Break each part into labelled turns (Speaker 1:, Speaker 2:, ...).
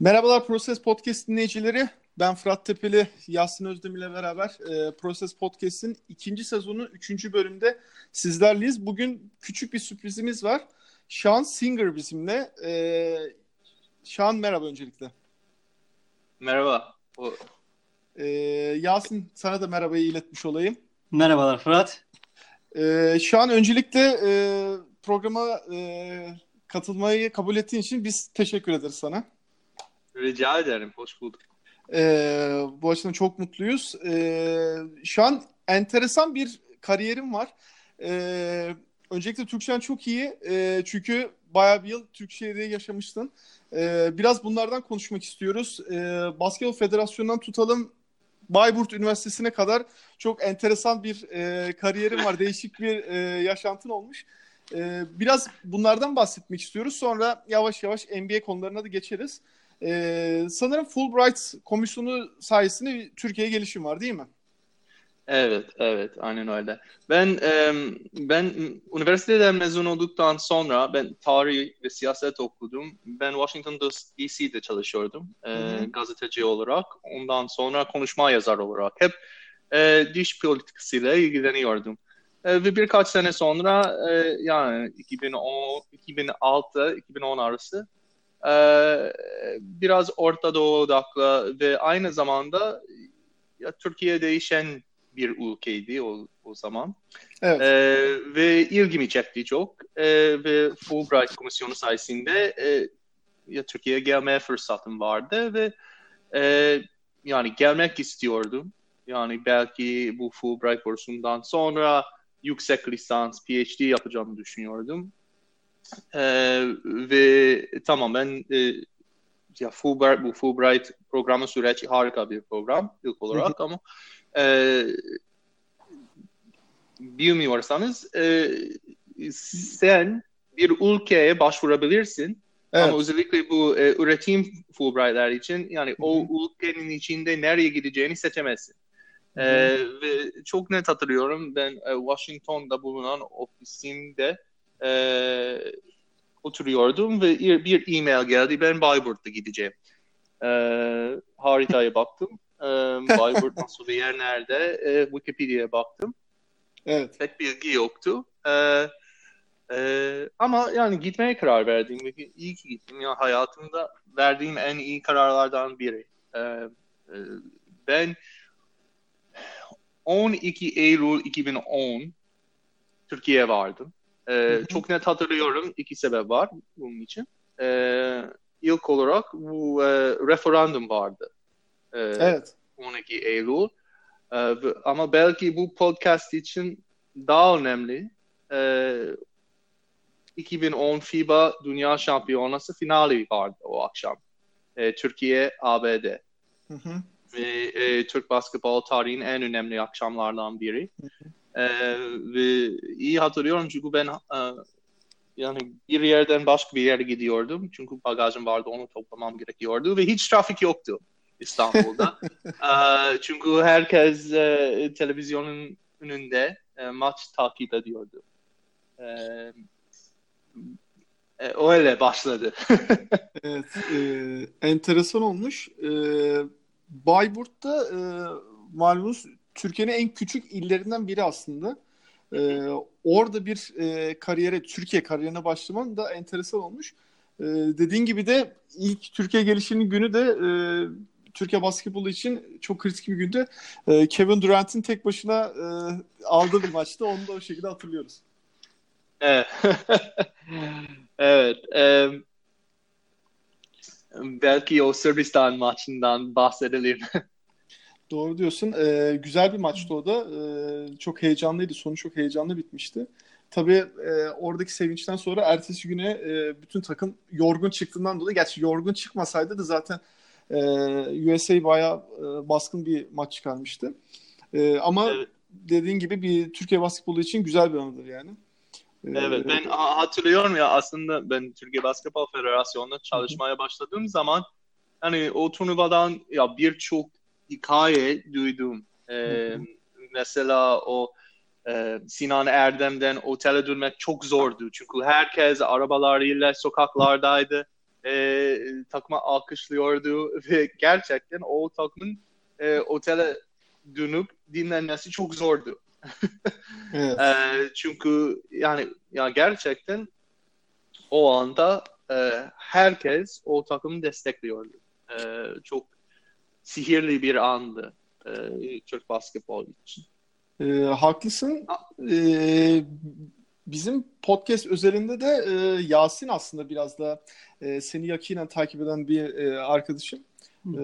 Speaker 1: Merhabalar Proses Podcast dinleyicileri. Ben Fırat Tepeli, Yasin Özdemir ile beraber e, Proses Podcast'in ikinci sezonu üçüncü bölümde sizlerleyiz. Bugün küçük bir sürprizimiz var. Sean Singer bizimle. E, Sean merhaba öncelikle.
Speaker 2: Merhaba. O...
Speaker 1: E, Yasin sana da merhabayı iletmiş olayım.
Speaker 3: Merhabalar Fırat.
Speaker 1: E, Sean öncelikle e, programa e, katılmayı kabul ettiğin için biz teşekkür ederiz sana.
Speaker 2: Rica ederim. Hoş bulduk.
Speaker 1: Ee, bu açıdan çok mutluyuz. Ee, şu an enteresan bir kariyerim var. Ee, öncelikle Türkçen çok iyi. Ee, çünkü bayağı bir yıl Türkiye'de yaşamıştın. Ee, biraz bunlardan konuşmak istiyoruz. Ee, Basketbol Federasyonu'ndan tutalım Bayburt Üniversitesi'ne kadar çok enteresan bir e, kariyerim var. Değişik bir e, yaşantın olmuş. E, biraz bunlardan bahsetmek istiyoruz. Sonra yavaş yavaş NBA konularına da geçeriz. Ee, sanırım Fulbright komisyonu sayesinde Türkiye'ye gelişim var değil mi?
Speaker 2: Evet, evet, aynen öyle. Ben e, ben üniversiteden mezun olduktan sonra ben tarih ve siyaset okudum. Ben Washington D.C.'de çalışıyordum e, gazeteci olarak. Ondan sonra konuşma yazar olarak hep e, dış politikasıyla ilgileniyordum. E, ve birkaç sene sonra e, yani 2010, 2006, 2010 arası ee, biraz Orta Doğu odaklı ve aynı zamanda ya, Türkiye değişen bir ülkeydi o, o zaman. Evet. Ee, ve ilgimi çekti çok. Ee, ve Fulbright Komisyonu sayesinde e, ya Türkiye'ye gelmeye fırsatım vardı ve e, yani gelmek istiyordum. Yani belki bu Fulbright bursundan sonra yüksek lisans, PhD yapacağımı düşünüyordum. Ee, ve tamam ben e, ya Fulbright, bu Fulbright programı süreci harika bir program ilk olarak ama e, bilmiyorsanız e, sen bir ülkeye başvurabilirsin evet. ama özellikle bu e, üretim Fulbright'ler için yani Hı-hı. o ülkenin içinde nereye gideceğini seçemezsin. Ee, ve çok net hatırlıyorum ben e, Washington'da bulunan ofisimde e, oturuyordum ve bir e-mail geldi. Ben Bayburt'ta gideceğim. E, haritaya baktım. E, Bayburt nasıl bir yer nerede? E, Wikipedia'ya baktım. Evet. Pek bilgi yoktu. E, e, ama yani gitmeye karar verdim. İyi ki gittim. Ya hayatımda verdiğim en iyi kararlardan biri. E, e, ben 12 Eylül 2010 Türkiye'ye vardım. Ee, çok net hatırlıyorum. iki sebep var bunun için. Ee, ilk olarak bu e, referandum vardı. Ee, evet. 12 Eylül. Ee, ama belki bu podcast için daha önemli. Ee, 2010 FIBA Dünya Şampiyonası finali vardı o akşam. Ee, Türkiye, ABD. Hı hı. Ve e, Türk basketbol tarihinin en önemli akşamlardan biri. Hı hı. E, ve iyi hatırlıyorum çünkü ben e, yani bir yerden başka bir yere gidiyordum. Çünkü bagajım vardı onu toplamam gerekiyordu ve hiç trafik yoktu İstanbul'da. e, çünkü herkes e, televizyonun önünde e, maç takip ediyordu. E, e, öyle başladı.
Speaker 1: evet, e, enteresan olmuş. E, Bayburt'ta e, malumunuz Türkiye'nin en küçük illerinden biri aslında. Ee, orada bir e, kariyere, Türkiye kariyerine başlaman da enteresan olmuş. Ee, dediğin gibi de ilk Türkiye gelişinin günü de e, Türkiye basketbolu için çok kritik bir günde. E, Kevin Durant'in tek başına e, aldığı bir maçtı. Onu da o şekilde hatırlıyoruz.
Speaker 2: Evet. evet. E, belki o Sırbistan maçından bahsedelim.
Speaker 1: Doğru diyorsun. Ee, güzel bir maçtı o da. Ee, çok heyecanlıydı. Sonu çok heyecanlı bitmişti. Tabii e, oradaki sevinçten sonra ertesi güne e, bütün takım yorgun çıktığından dolayı gerçi yorgun çıkmasaydı da zaten e, USA bayağı e, baskın bir maç çıkarmıştı. E, ama evet. dediğin gibi bir Türkiye basketbolu için güzel bir anıdır yani.
Speaker 2: E, evet ben hatırlıyorum ya aslında ben Türkiye Basketbol Federasyonu'nda çalışmaya başladığım zaman hani o turnuvadan ya birçok hikaye duydum. Ee, mesela o e, Sinan Erdem'den otele dönmek çok zordu. Çünkü herkes arabalarıyla sokaklardaydı. e, takıma alkışlıyordu ve gerçekten o takımın e, otele dönüp dinlenmesi çok zordu. evet. e, çünkü yani ya gerçekten o anda e, herkes o takımı destekliyordu. E, çok sihirli bir andı e, Türk basketbol için.
Speaker 1: E, haklısın. E, bizim podcast özelinde de e, Yasin aslında biraz da e, seni yakinen takip eden bir e, arkadaşım. Ee,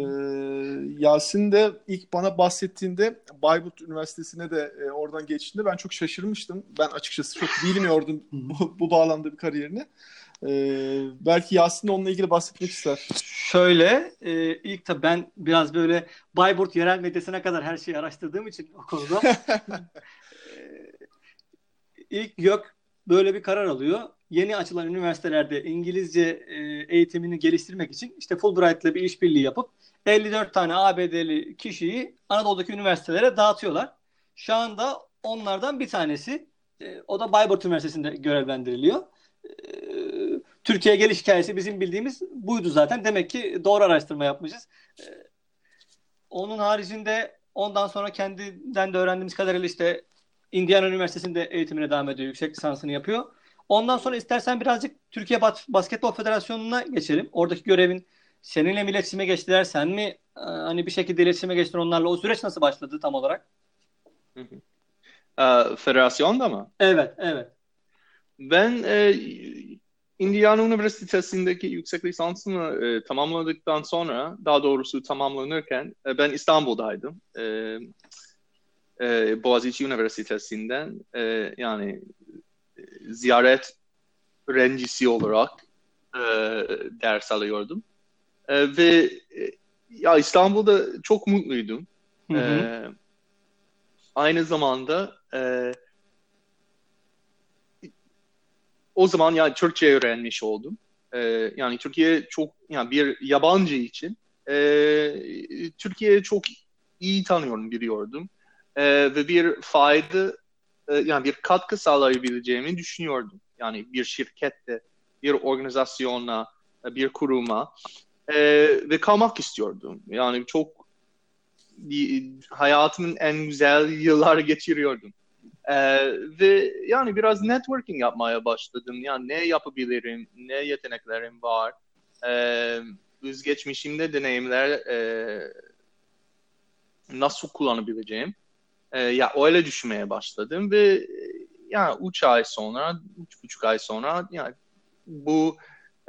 Speaker 1: Yasin de ilk bana bahsettiğinde Bayburt Üniversitesi'ne de e, oradan geçtiğinde ben çok şaşırmıştım. Ben açıkçası çok bilmiyordum bu, bu bağlamda bir kariyerini. Ee, belki Yasin onunla ilgili bahsetmek ister.
Speaker 3: Şöyle, e, ilk tabii ben biraz böyle Bayburt yerel medyasına kadar her şeyi araştırdığım için o konuda e, ilk YÖK böyle bir karar alıyor. Yeni açılan üniversitelerde İngilizce e, eğitimini geliştirmek için işte Fulbright'la bir işbirliği yapıp 54 tane ABD'li kişiyi Anadolu'daki üniversitelere dağıtıyorlar. Şu anda onlardan bir tanesi e, o da Bayburt Üniversitesi'nde görevlendiriliyor. E, Türkiye geliş hikayesi bizim bildiğimiz buydu zaten. Demek ki doğru araştırma yapmışız. E, onun haricinde ondan sonra kendinden de öğrendiğimiz kadarıyla işte Indiana Üniversitesi'nde eğitimine devam ediyor. Yüksek lisansını yapıyor. Ondan sonra istersen birazcık Türkiye Basketbol Federasyonu'na geçelim. Oradaki görevin seninle mi iletişime geçtiler? Sen mi e, hani bir şekilde iletişime geçtin onlarla? O süreç nasıl başladı tam olarak?
Speaker 2: Hı hı. E, federasyonda mı?
Speaker 3: Evet, evet.
Speaker 2: Ben e, Indiana Üniversitesi'ndeki yüksek lisansımı e, tamamladıktan sonra, daha doğrusu tamamlanırken e, ben İstanbul'daydım. E, e, Boğaziçi Üniversitesi'nden e, yani e, ziyaret öğrencisi olarak e, ders alıyordum. E, ve e, ya İstanbul'da çok mutluydum. Hı hı. E, aynı zamanda e, o zaman yani Türkçe öğrenmiş oldum. E, yani Türkiye çok yani bir yabancı için e, Türkiye'yi çok iyi tanıyorum biliyordum e, ve bir fayda e, yani bir katkı sağlayabileceğimi düşünüyordum. Yani bir şirkette, bir organizasyona, bir kuruma e, ve kalmak istiyordum. Yani çok hayatımın en güzel yılları geçiriyordum. Ee, ve yani biraz networking yapmaya başladım. Yani ne yapabilirim, ne yeteneklerim var, ee, özgeçmişimde deneyimler e, nasıl kullanabileceğim. E, ya öyle düşünmeye başladım ve e, yani üç ay sonra, üç buçuk ay sonra yani bu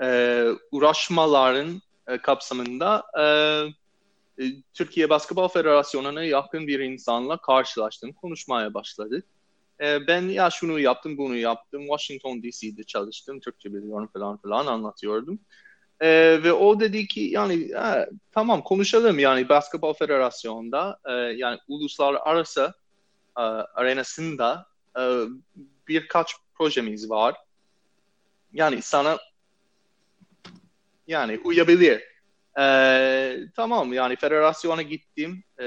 Speaker 2: e, uğraşmaların e, kapsamında e, e, Türkiye Basketbol Federasyonu'na yakın bir insanla karşılaştım, konuşmaya başladık. E, ben ya şunu yaptım, bunu yaptım, Washington DC'de çalıştım, Türkçe biliyorum falan filan anlatıyordum. E, ve o dedi ki yani e, tamam konuşalım yani Basketbol Federasyonu'nda e, yani uluslararası e, arenasında e, birkaç projemiz var. Yani sana yani uyabilir. E, tamam yani federasyona gittim. E,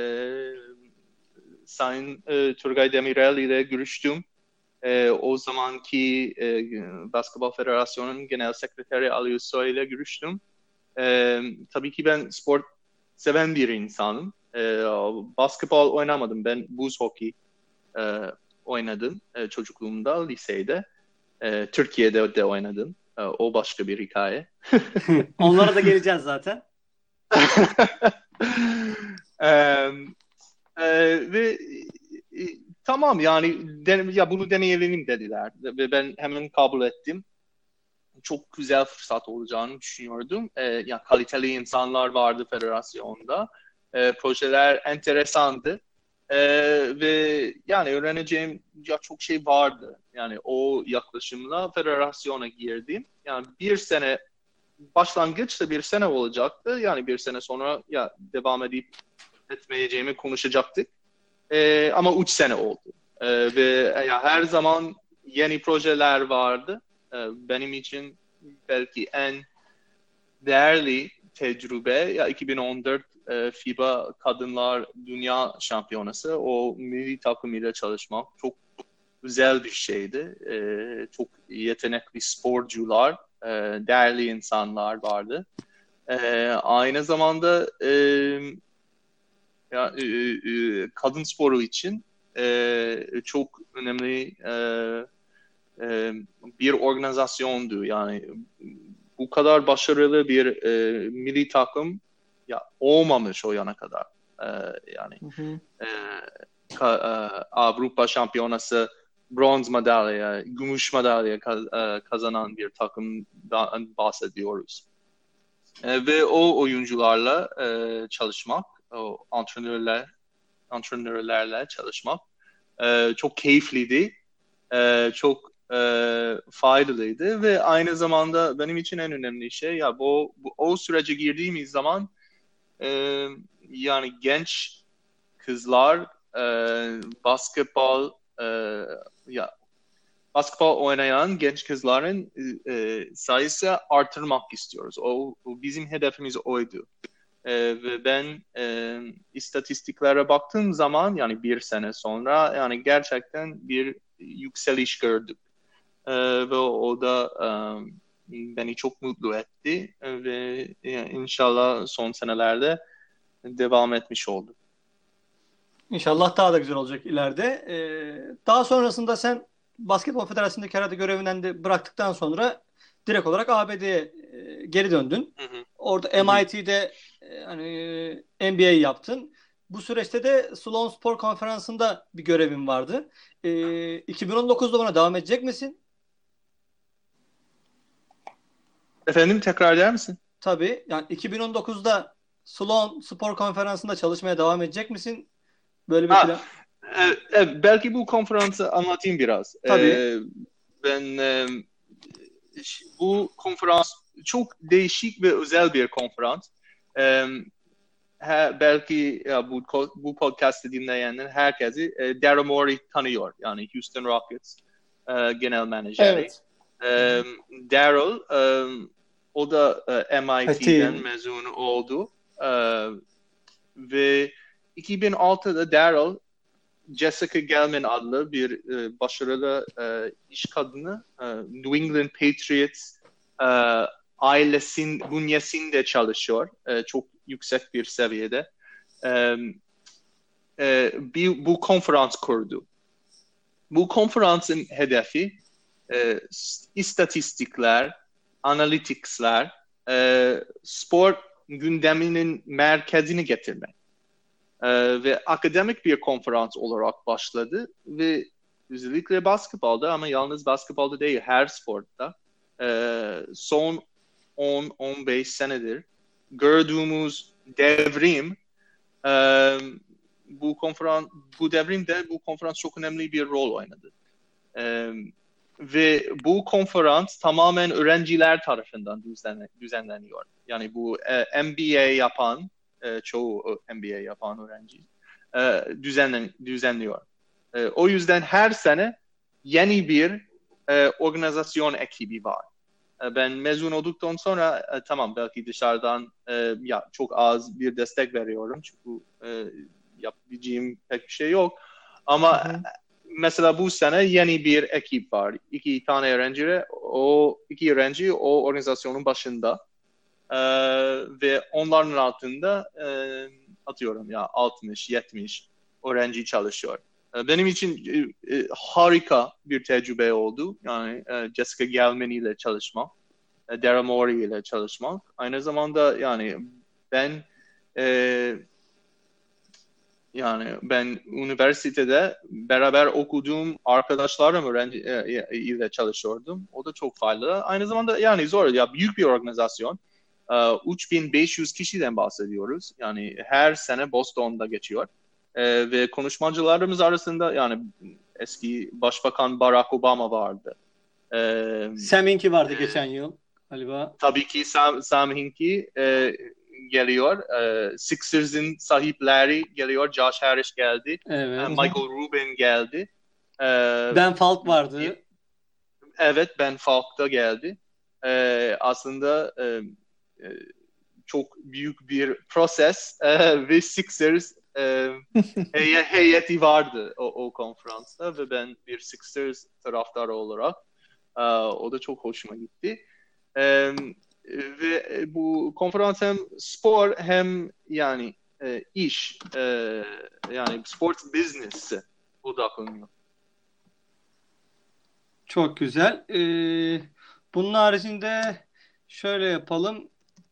Speaker 2: Sayın e, Turgay Demirel ile görüştüm e, o zamanki e, Basketbol Federasyonu'nun Genel Sekreteri Ali Usoy ile görüştüm. E, tabii ki ben spor seven bir insanım. E, basketbol oynamadım. Ben buz hockey e, oynadım e, çocukluğumda, liseyde. E, Türkiye'de de oynadım. E, o başka bir hikaye.
Speaker 3: Onlara da geleceğiz zaten.
Speaker 2: e, e, ve tamam yani den, ya bunu deneyelim dediler ve ben hemen kabul ettim. Çok güzel fırsat olacağını düşünüyordum. E, ya kaliteli insanlar vardı federasyonda. E, projeler enteresandı. E, ve yani öğreneceğim ya çok şey vardı. Yani o yaklaşımla federasyona girdim. Yani bir sene başlangıçta bir sene olacaktı. Yani bir sene sonra ya devam edip etmeyeceğimi konuşacaktık. E, ama 3 sene oldu. E, ve ya her zaman yeni projeler vardı. E, benim için belki en değerli tecrübe ya 2014 e, FIBA Kadınlar Dünya Şampiyonası. O milli takım çalışmak çok güzel bir şeydi. E, çok yetenekli sporcular e, değerli insanlar vardı. E, aynı zamanda e, ya, e, e, kadın sporu için e, çok önemli e, e, bir organizasyondu. Yani bu kadar başarılı bir e, milli takım ya olmamış o yana kadar. E, yani hı hı. E, ka, e, Avrupa Şampiyonası bronz madalya, gümüş madalya e, kazanan bir takımdan bahsediyoruz. E, ve o oyuncularla e, çalışmak, o antrenörler antrenörlerle çalışmak e, çok keyifliydi. E, çok e, faydalıydı ve aynı zamanda benim için en önemli şey ya bu, bu o sürece girdiğimiz zaman e, yani genç kızlar e, basketbol e, ya basketbol oynayan genç kızların e, sayısı artırmak istiyoruz. O, o bizim hedefimiz oydu. E, ve ben e, istatistiklere baktığım zaman yani bir sene sonra yani gerçekten bir yükseliş gördük. E, ve o da e, beni çok mutlu etti ve yani inşallah son senelerde devam etmiş oldu.
Speaker 3: İnşallah daha da güzel olacak ileride. Ee, daha sonrasında sen Basketbol Federasyonu'ndaki herhalde görevinden de bıraktıktan sonra direkt olarak ABD'ye e, geri döndün. Hı hı. Orada MIT'de e, hani MBA yaptın. Bu süreçte de Sloan Spor Konferansı'nda bir görevin vardı. E, 2019'da buna devam edecek misin?
Speaker 2: Efendim tekrar eder misin?
Speaker 3: Tabii. Yani 2019'da Sloan Spor Konferansı'nda çalışmaya devam edecek misin? Böyle bir ha, plan.
Speaker 2: E, e, belki bu konferansı anlatayım biraz.
Speaker 3: Tabii. E,
Speaker 2: ben e, bu konferans çok değişik ve özel bir konferans. Belki ya, bu bu podcast'ı dinleyenler herkesi e, Daryl Morey tanıyor. Yani Houston Rockets e, genel menajeri. Evet. E, Daryl e, o da e, MIT'den mezun oldu. E, ve 2006'da Daryl Jessica Gelman adlı bir e, başarılı e, iş kadını e, New England Patriots e, ailesin bünyesinde çalışıyor. E, çok yüksek bir seviyede. E, e, bir, bu konferans kurdu. Bu konferansın hedefi e, istatistikler, analyticsler, e, spor gündeminin merkezini getirmek. Ee, ve akademik bir konferans olarak başladı ve özellikle basketbolda ama yalnız basketbolda değil her sportta e, son 10-15 senedir gördüğümüz devrim e, bu konferans bu devrimde bu konferans çok önemli bir rol oynadı. E, ve bu konferans tamamen öğrenciler tarafından düzenleniyor. Yani bu e, MBA yapan e, çoğu MBA yapan öğrenci e, düzenlen, düzenliyor. E, o yüzden her sene yeni bir e, organizasyon ekibi var. E, ben mezun olduktan sonra e, tamam belki dışarıdan e, ya çok az bir destek veriyorum çünkü e, yapabileceğim pek bir şey yok. Ama hı hı. mesela bu sene yeni bir ekip var. İki tane öğrenci o iki öğrenci o organizasyonun başında. Ee, ve onların altında e, atıyorum ya 60-70 öğrenci çalışıyor. Ee, benim için e, e, harika bir tecrübe oldu. Yani e, Jessica Gelman ile çalışmak, Dara Mori ile çalışmak. Aynı zamanda yani ben yani ben üniversitede beraber okuduğum arkadaşlarım öğrenci ile çalışıyordum. O da çok faydalı. Aynı zamanda yani zor ya büyük bir organizasyon. 3500 ee, kişiden bahsediyoruz. Yani her sene Boston'da geçiyor. E, ve konuşmacılarımız arasında yani eski Başbakan Barack Obama vardı.
Speaker 3: E, Sam Hinkie vardı e, geçen yıl galiba.
Speaker 2: Tabii ki Sam, Sam Hinkie e, geliyor. E, Sixers'in sahipleri geliyor. Josh Harris geldi. Evet. E, Michael Rubin geldi.
Speaker 3: E, ben Falk vardı.
Speaker 2: Evet Ben Falk da geldi. E, aslında e, e, çok büyük bir proses e, ve Sixers e, hey, heyeti vardı o, o konferansta ve ben bir Sixers taraftarı olarak e, o da çok hoşuma gitti. E, ve bu konferans hem spor hem yani e, iş e, yani sports business odaklanıyor.
Speaker 3: Çok güzel. Ee, bunun haricinde şöyle yapalım.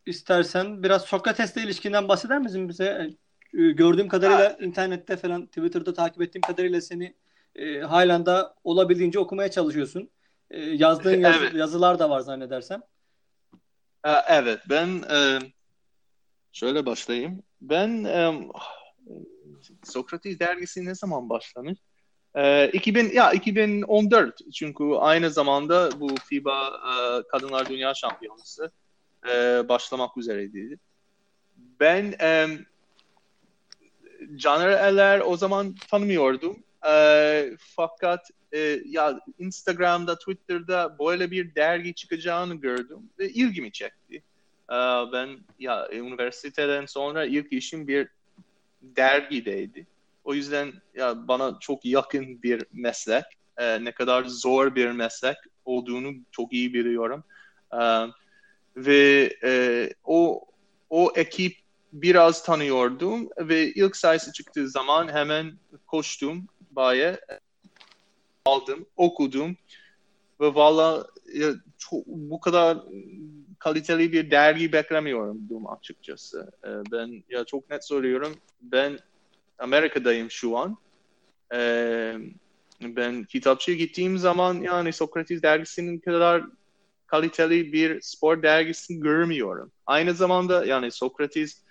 Speaker 3: İstersen biraz Sokrates'le ilişkinden bahseder misin bize? Ee, gördüğüm kadarıyla ha. internette falan Twitter'da takip ettiğim kadarıyla seni e, halen de olabildiğince okumaya çalışıyorsun. E, yazdığın yazı, evet. yazılar da var zannedersem.
Speaker 2: Evet ben e, şöyle başlayayım. Ben e, Sokrates dergisi ne zaman başlamış? E, 2000 ya 2014 çünkü aynı zamanda bu FIBA e, Kadınlar Dünya Şampiyonası e, başlamak üzereydi. Ben e, Caner o zaman tanımıyordum. E, fakat e, ya Instagram'da, Twitter'da böyle bir dergi çıkacağını gördüm ve ilgimi çekti. E, ben ya üniversiteden sonra ilk işim bir dergideydi. O yüzden ya bana çok yakın bir meslek. E, ne kadar zor bir meslek olduğunu çok iyi biliyorum. E, ve e, o o ekip biraz tanıyordum ve ilk sayısı çıktığı zaman hemen koştum baya aldım, okudum ve valla bu kadar kaliteli bir dergi beklemiyordum açıkçası. E, ben ya çok net söylüyorum. Ben Amerika'dayım şu an. E, ben kitapçıya gittiğim zaman yani Sokrates dergisinin kadar kaliteli bir spor dergisi görmüyorum. Aynı zamanda yani Sokrates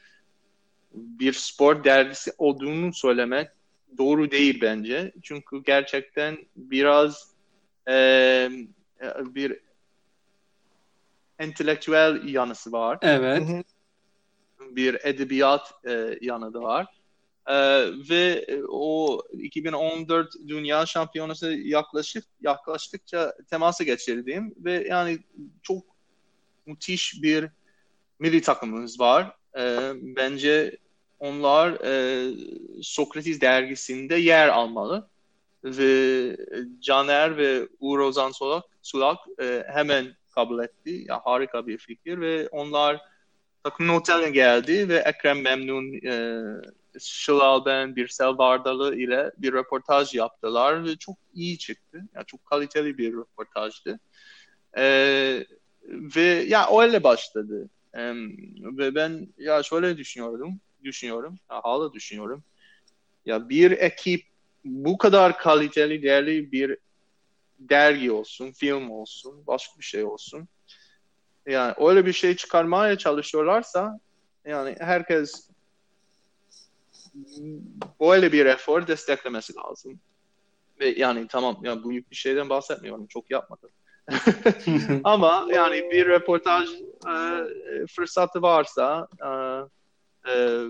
Speaker 2: bir spor dergisi olduğunu söylemek doğru değil bence. Çünkü gerçekten biraz e, bir entelektüel yanısı var.
Speaker 3: Evet.
Speaker 2: Bir edebiyat e, yanı da var. E, ve o 2014 Dünya Şampiyonası yaklaşık yaklaştıkça temasa geçirdiğim ve yani çok müthiş bir milli takımımız var. E, bence onlar e, Sokrates dergisinde yer almalı ve Caner ve Uğur Ozan Sulak, Sulak e, hemen kabul etti. Ya, harika bir fikir ve onlar takımın oteline geldi ve Ekrem Memnun, e, Şılal Ben, Birsel Vardalı ile bir röportaj yaptılar ve çok iyi çıktı. Yani çok kaliteli bir röportajdı. E, ve ya öyle başladı. E, ve ben ya şöyle düşünüyordum düşünüyorum. Hala düşünüyorum. Ya bir ekip bu kadar kaliteli, değerli bir dergi olsun, film olsun, başka bir şey olsun. Yani öyle bir şey çıkarmaya çalışıyorlarsa yani herkes böyle bir efor desteklemesi lazım. Ve yani tamam yani büyük bir şeyden bahsetmiyorum. Çok yapmadım. Ama yani bir röportaj e, fırsatı varsa e, e,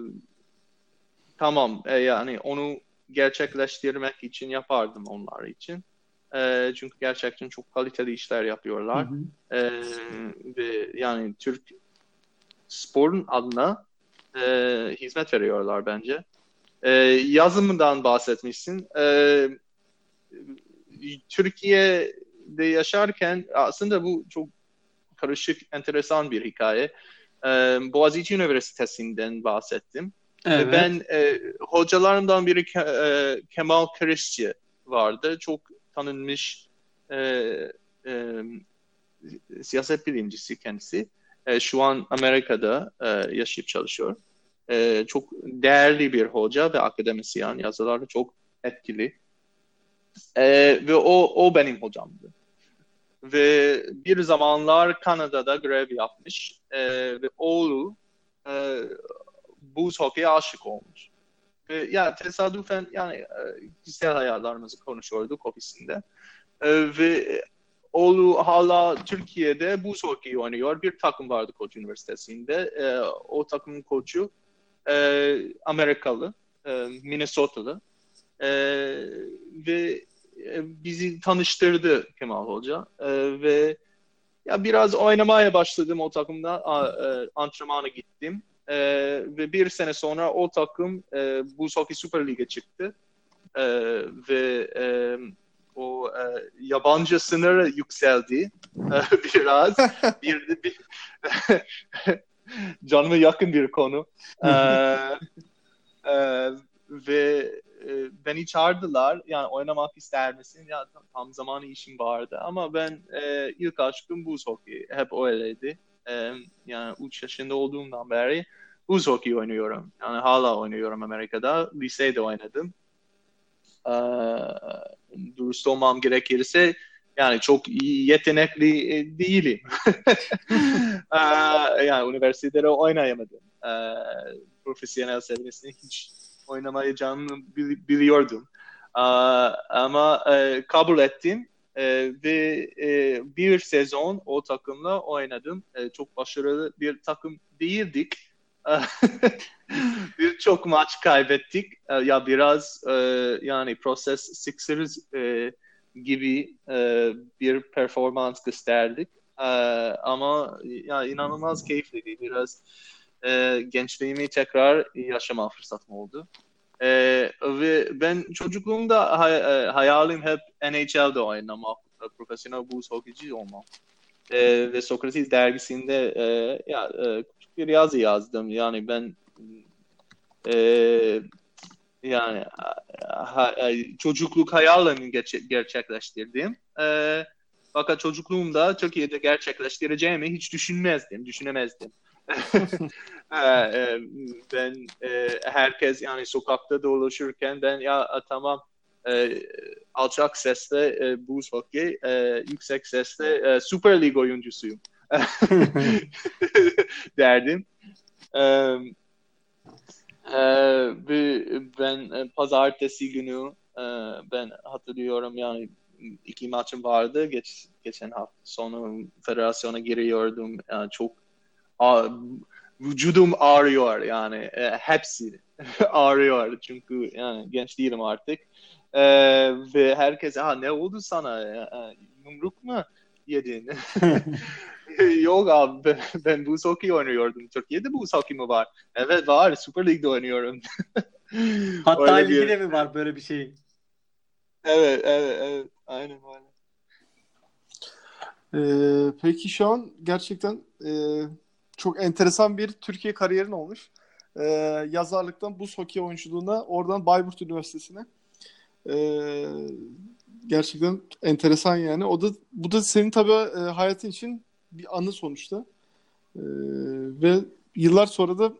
Speaker 2: tamam e, yani onu gerçekleştirmek için yapardım onlar için. E, çünkü gerçekten çok kaliteli işler yapıyorlar. Hı hı. E, ve yani Türk sporun adına e, hizmet veriyorlar bence. E, yazımından bahsetmişsin. E, Türkiye'de yaşarken aslında bu çok karışık, enteresan bir hikaye e, Boğaziçi Üniversitesi'nden bahsettim. Evet. ben e, hocalarımdan biri e, Kemal Kırışçı vardı. Çok tanınmış e, e, siyaset bilimcisi kendisi. E, şu an Amerika'da e, yaşayıp çalışıyor. E, çok değerli bir hoca ve akademisyen. Yazıları çok etkili. E, ve o, o benim hocamdı ve bir zamanlar Kanada'da grev yapmış e, ve oğlu e, buz hokeyi aşık olmuş. Ve yani tesadüfen yani e, kişisel hayatlarımızı konuşuyorduk ofisinde. E, ve oğlu hala Türkiye'de buz hokeyi oynuyor. Bir takım vardı Koç Üniversitesi'nde. E, o takımın koçu e, Amerikalı, e, Minnesota'lı. E, ve e, bizi tanıştırdı Kemal Hoca e, ve ya biraz oynamaya başladım o takımda a, e, antrenmana gittim e, ve bir sene sonra o takım e, Buz Hockey Süper Lig'e çıktı e, ve e, o e, yabancı sınırı yükseldi e, biraz. bir, bir canıma yakın bir konu. e, e, ve e, beni çağırdılar. Yani oynamak ister misin? Ya tam, tam zamanı işim vardı. Ama ben e, ilk aşkım buz hokeyi. Hep öyleydi. E, yani 3 yaşında olduğumdan beri buz hokeyi oynuyorum. Yani hala oynuyorum Amerika'da. Lisede oynadım. E, dürüst olmam gerekirse yani çok iyi yetenekli e, değilim. e, yani üniversitede oynayamadım. E, profesyonel seviyesinde hiç oynamayacağımı biliyordum. Ama e, kabul ettim e, ve e, bir sezon o takımla oynadım. Çok başarılı bir takım değildik. Birçok maç kaybettik. Ya biraz yani Process Sixers gibi bir performans gösterdik. Ama ya inanılmaz keyifliydi. Biraz e, gençliğimi tekrar yaşama fırsatım oldu. E, ve ben çocukluğumda hay, e, hayalim hep NHL'de oynamak, e, profesyonel buz hockeyci olmak. E, ve Sokrates dergisinde e, ya, e, küçük bir yazı yazdım. Yani ben e, yani ha, çocukluk hayalimi gerçekleştirdim. E, fakat çocukluğumda Türkiye'de gerçekleştireceğimi hiç düşünmezdim, düşünemezdim. E, ben e, herkes yani sokakta dolaşırken ben ya tamam e, alçak sesle buz hockey, e, yüksek sesle Süper Lig oyuncusuyum derdim. Ben pazartesi günü ben hatırlıyorum yani iki maçım vardı. Geç, geçen hafta sonu federasyona giriyordum. Yani çok vücudum ağrıyor yani. E, hepsi ağrıyor çünkü yani genç değilim artık. E, ve herkes ha ne oldu sana? E, e yumruk mu yedin? Yok abi ben, ben buz hockey oynuyordum. Türkiye'de buz hockey mi var? Evet var. Süper Lig'de oynuyorum.
Speaker 3: Hatta ligde mi var böyle bir şey?
Speaker 2: Evet evet evet. Aynen öyle
Speaker 1: ee, peki şu an gerçekten e, çok enteresan bir Türkiye kariyerin olmuş. Ee, yazarlıktan buz hokey oyunculuğuna oradan Bayburt Üniversitesi'ne. Ee, gerçekten enteresan yani. O da bu da senin tabii e, hayatın için bir anı sonuçta. Ee, ve yıllar sonra da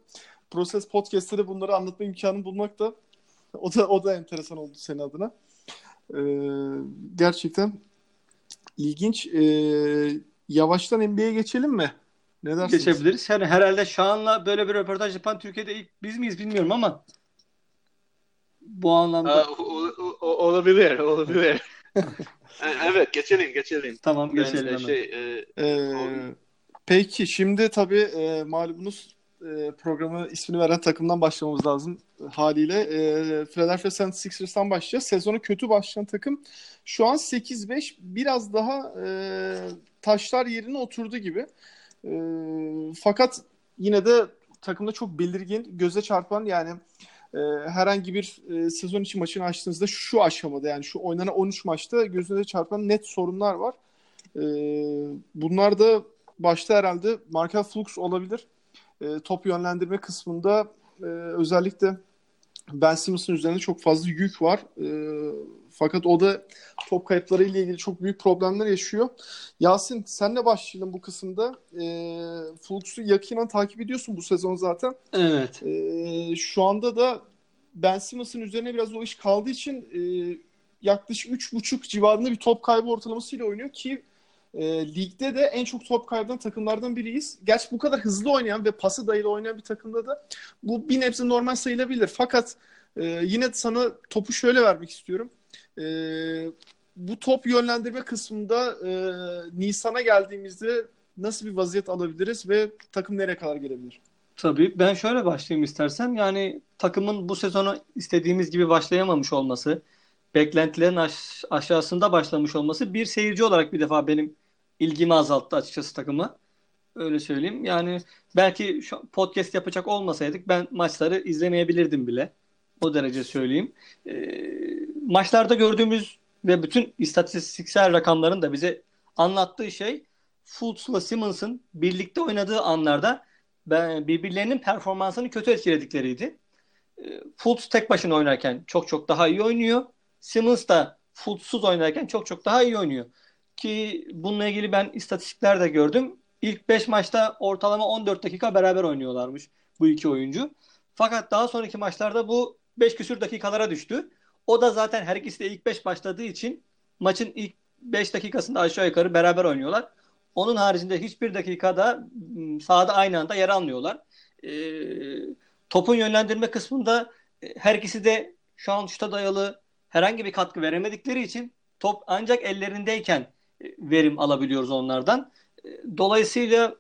Speaker 1: Proses Podcast'ta da bunları anlatma imkanı bulmak da o da o da enteresan oldu senin adına. Ee, gerçekten ilginç. Ee, yavaştan NBA'ye geçelim mi?
Speaker 3: Ne dersiniz? Geçebiliriz. Yani herhalde Şahan'la böyle bir röportaj yapan Türkiye'de ilk biz miyiz bilmiyorum ama bu anlamda.
Speaker 2: Aa, o, o, olabilir, olabilir. evet, geçelim, geçelim.
Speaker 3: Tamam, geçelim. Yani, şey,
Speaker 1: e, ee, peki, şimdi tabii e, malumunuz e, programı ismini veren takımdan başlamamız lazım haliyle. E, Philadelphia 76ers'tan başlayacağız. Sezonu kötü başlayan takım şu an 8-5 biraz daha e, taşlar yerine oturdu gibi. E, fakat yine de takımda çok belirgin, göze çarpan yani e, herhangi bir e, sezon içi maçını açtığınızda şu aşamada yani şu oynanan 13 maçta gözünüze çarpan net sorunlar var. E, bunlar da başta herhalde Markel Flux olabilir. E, top yönlendirme kısmında e, özellikle Ben Simmons'ın üzerinde çok fazla yük var. E, fakat o da top kayıpları ile ilgili çok büyük problemler yaşıyor. Yasin senle başlayalım bu kısımda. E, Flux'u yakinen takip ediyorsun bu sezon zaten.
Speaker 3: Evet.
Speaker 1: E, şu anda da Ben Simmons'ın üzerine biraz o iş kaldığı için e, yaklaşık 3.5 civarında bir top kaybı ortalamasıyla oynuyor ki e, ligde de en çok top kaybeden takımlardan biriyiz. Gerçi bu kadar hızlı oynayan ve pası dayılı oynayan bir takımda da bu bir nebze normal sayılabilir. Fakat e, yine sana topu şöyle vermek istiyorum. E, bu top yönlendirme kısmında e, Nisan'a geldiğimizde nasıl bir vaziyet alabiliriz ve takım nereye kadar gelebilir?
Speaker 3: Tabii ben şöyle başlayayım istersen. Yani takımın bu sezonu istediğimiz gibi başlayamamış olması, beklentilerin aş- aşağısında başlamış olması bir seyirci olarak bir defa benim ilgimi azalttı açıkçası takıma. Öyle söyleyeyim. Yani belki şu podcast yapacak olmasaydık ben maçları izlemeyebilirdim bile. O derece söyleyeyim. E, maçlarda gördüğümüz ve bütün istatistiksel rakamların da bize anlattığı şey Fultz'la Simmons'ın birlikte oynadığı anlarda birbirlerinin performansını kötü etkiledikleriydi. Ee, Fultz tek başına oynarken çok çok daha iyi oynuyor. Simmons da Fultz'suz oynarken çok çok daha iyi oynuyor. Ki bununla ilgili ben istatistikler de gördüm. İlk 5 maçta ortalama 14 dakika beraber oynuyorlarmış bu iki oyuncu. Fakat daha sonraki maçlarda bu 5 küsür dakikalara düştü. O da zaten her ikisi de ilk 5 başladığı için maçın ilk 5 dakikasında aşağı yukarı beraber oynuyorlar. Onun haricinde hiçbir dakikada sahada aynı anda yer almıyorlar. E, topun yönlendirme kısmında e, her ikisi de şu an şuta dayalı herhangi bir katkı veremedikleri için top ancak ellerindeyken e, verim alabiliyoruz onlardan. E, dolayısıyla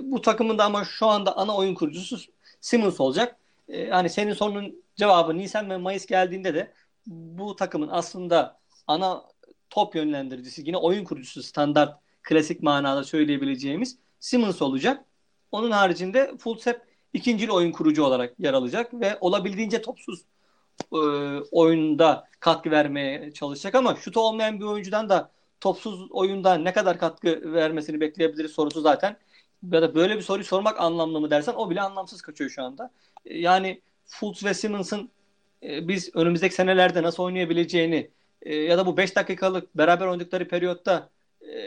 Speaker 3: bu takımın da ama şu anda ana oyun kurucusu Simmons olacak. Hani senin sorunun cevabı Nisan ve Mayıs geldiğinde de bu takımın aslında ana top yönlendiricisi yine oyun kurucusu standart klasik manada söyleyebileceğimiz Simmons olacak. Onun haricinde Fultz hep ikinci oyun kurucu olarak yer alacak ve olabildiğince topsuz e, oyunda katkı vermeye çalışacak ama şutu olmayan bir oyuncudan da topsuz oyunda ne kadar katkı vermesini bekleyebiliriz sorusu zaten. Ya da böyle bir soruyu sormak anlamlı mı dersen o bile anlamsız kaçıyor şu anda. E, yani Fultz ve Simmons'ın e, biz önümüzdeki senelerde nasıl oynayabileceğini e, ya da bu 5 dakikalık beraber oynadıkları periyotta e,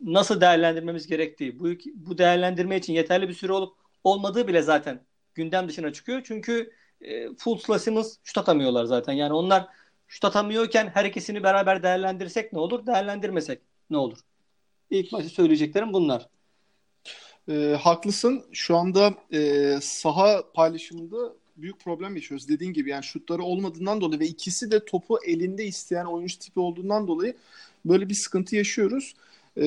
Speaker 3: nasıl değerlendirmemiz gerektiği, bu, bu değerlendirme için yeterli bir süre olup olmadığı bile zaten gündem dışına çıkıyor. Çünkü e, Fultz'la Simmons şut atamıyorlar zaten. Yani onlar şut atamıyorken her ikisini beraber değerlendirsek ne olur? Değerlendirmesek ne olur? İlk başta söyleyeceklerim bunlar.
Speaker 1: E, haklısın. Şu anda e, saha paylaşımında büyük problem yaşıyoruz. Dediğin gibi yani şutları olmadığından dolayı ve ikisi de topu elinde isteyen oyuncu tipi olduğundan dolayı böyle bir sıkıntı yaşıyoruz. E,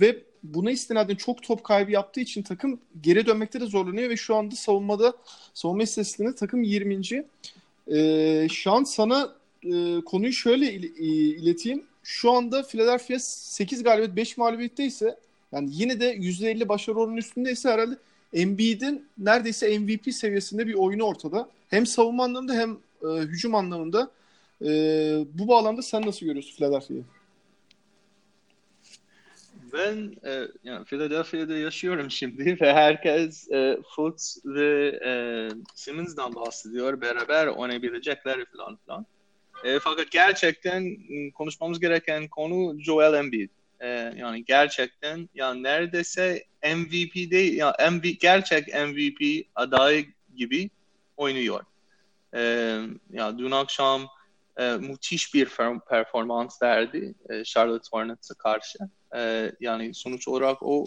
Speaker 1: ve buna istinaden çok top kaybı yaptığı için takım geri dönmekte de zorlanıyor ve şu anda savunmada savunma istatistiklerinde takım 20. E, şu an sana e, konuyu şöyle il, ileteyim. Şu anda Philadelphia 8 galibiyet 5 mağlubiyette ise yani yine de %50 başarı oranının üstündeyse herhalde Embiid'in neredeyse MVP seviyesinde bir oyunu ortada. Hem savunma anlamında hem e, hücum anlamında. E, bu bağlamda sen nasıl görüyorsun Philadelphia'yı?
Speaker 2: Ben e, yani Philadelphia'da yaşıyorum şimdi ve herkes e, Fultz ve e, Simmons'dan bahsediyor. Beraber oynayabilecekler falan filan. E, fakat gerçekten ıı, konuşmamız gereken konu Joel Embiid. E, yani gerçekten yani neredeyse MVP değil, yani MV, gerçek MVP adayı gibi oynuyor. E, yani dün akşam e, müthiş bir performans verdi e, Charlotte Hornets'a karşı. E, yani sonuç olarak o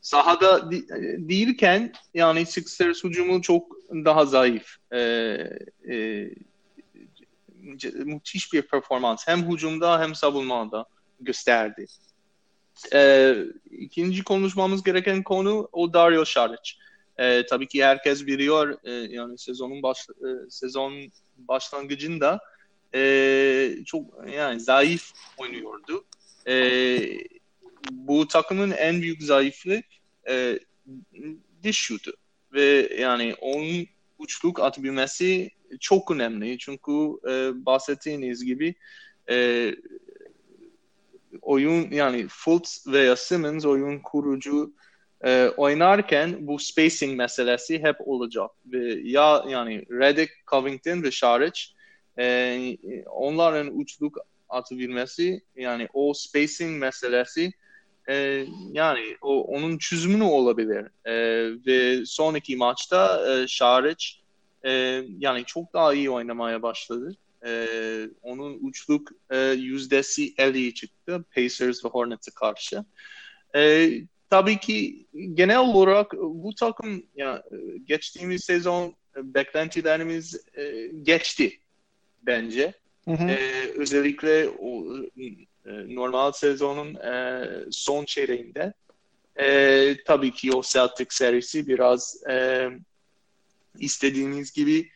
Speaker 2: sahada di- değilken yani Sixers hücumu çok daha zayıf. E, e, müthiş bir performans hem hücumda hem savunmada gösterdi. E, ikinci konuşmamız gereken konu o Dario Saric. E, tabii ki herkes biliyor e, yani sezonun baş, e, sezon başlangıcında e, çok yani zayıf oynuyordu. E, bu takımın en büyük zayıflığı e, diş şutu ve yani onun uçluk atabilmesi çok önemli. Çünkü e, bahsettiğiniz gibi e, oyun yani Fultz veya Simmons oyun kurucu e, oynarken bu spacing meselesi hep olacak. Ve ya yani Redick, Covington ve Şaric e, onların uçluk atabilmesi yani o spacing meselesi e, yani o onun çözümü olabilir. E, ve sonraki maçta e, Şaric e, yani çok daha iyi oynamaya başladı. E, onun uçluk e, yüzdesi 50 çıktı Pacers ve Hornets'e karşı. E, tabii ki genel olarak bu takım ya geçtiğimiz sezon beklentilerimiz e, geçti bence. Hı hı. E, özellikle o e, normal sezonun e, son çeyreğinde. E, tabii ki o Celtic serisi biraz e, istediğimiz gibi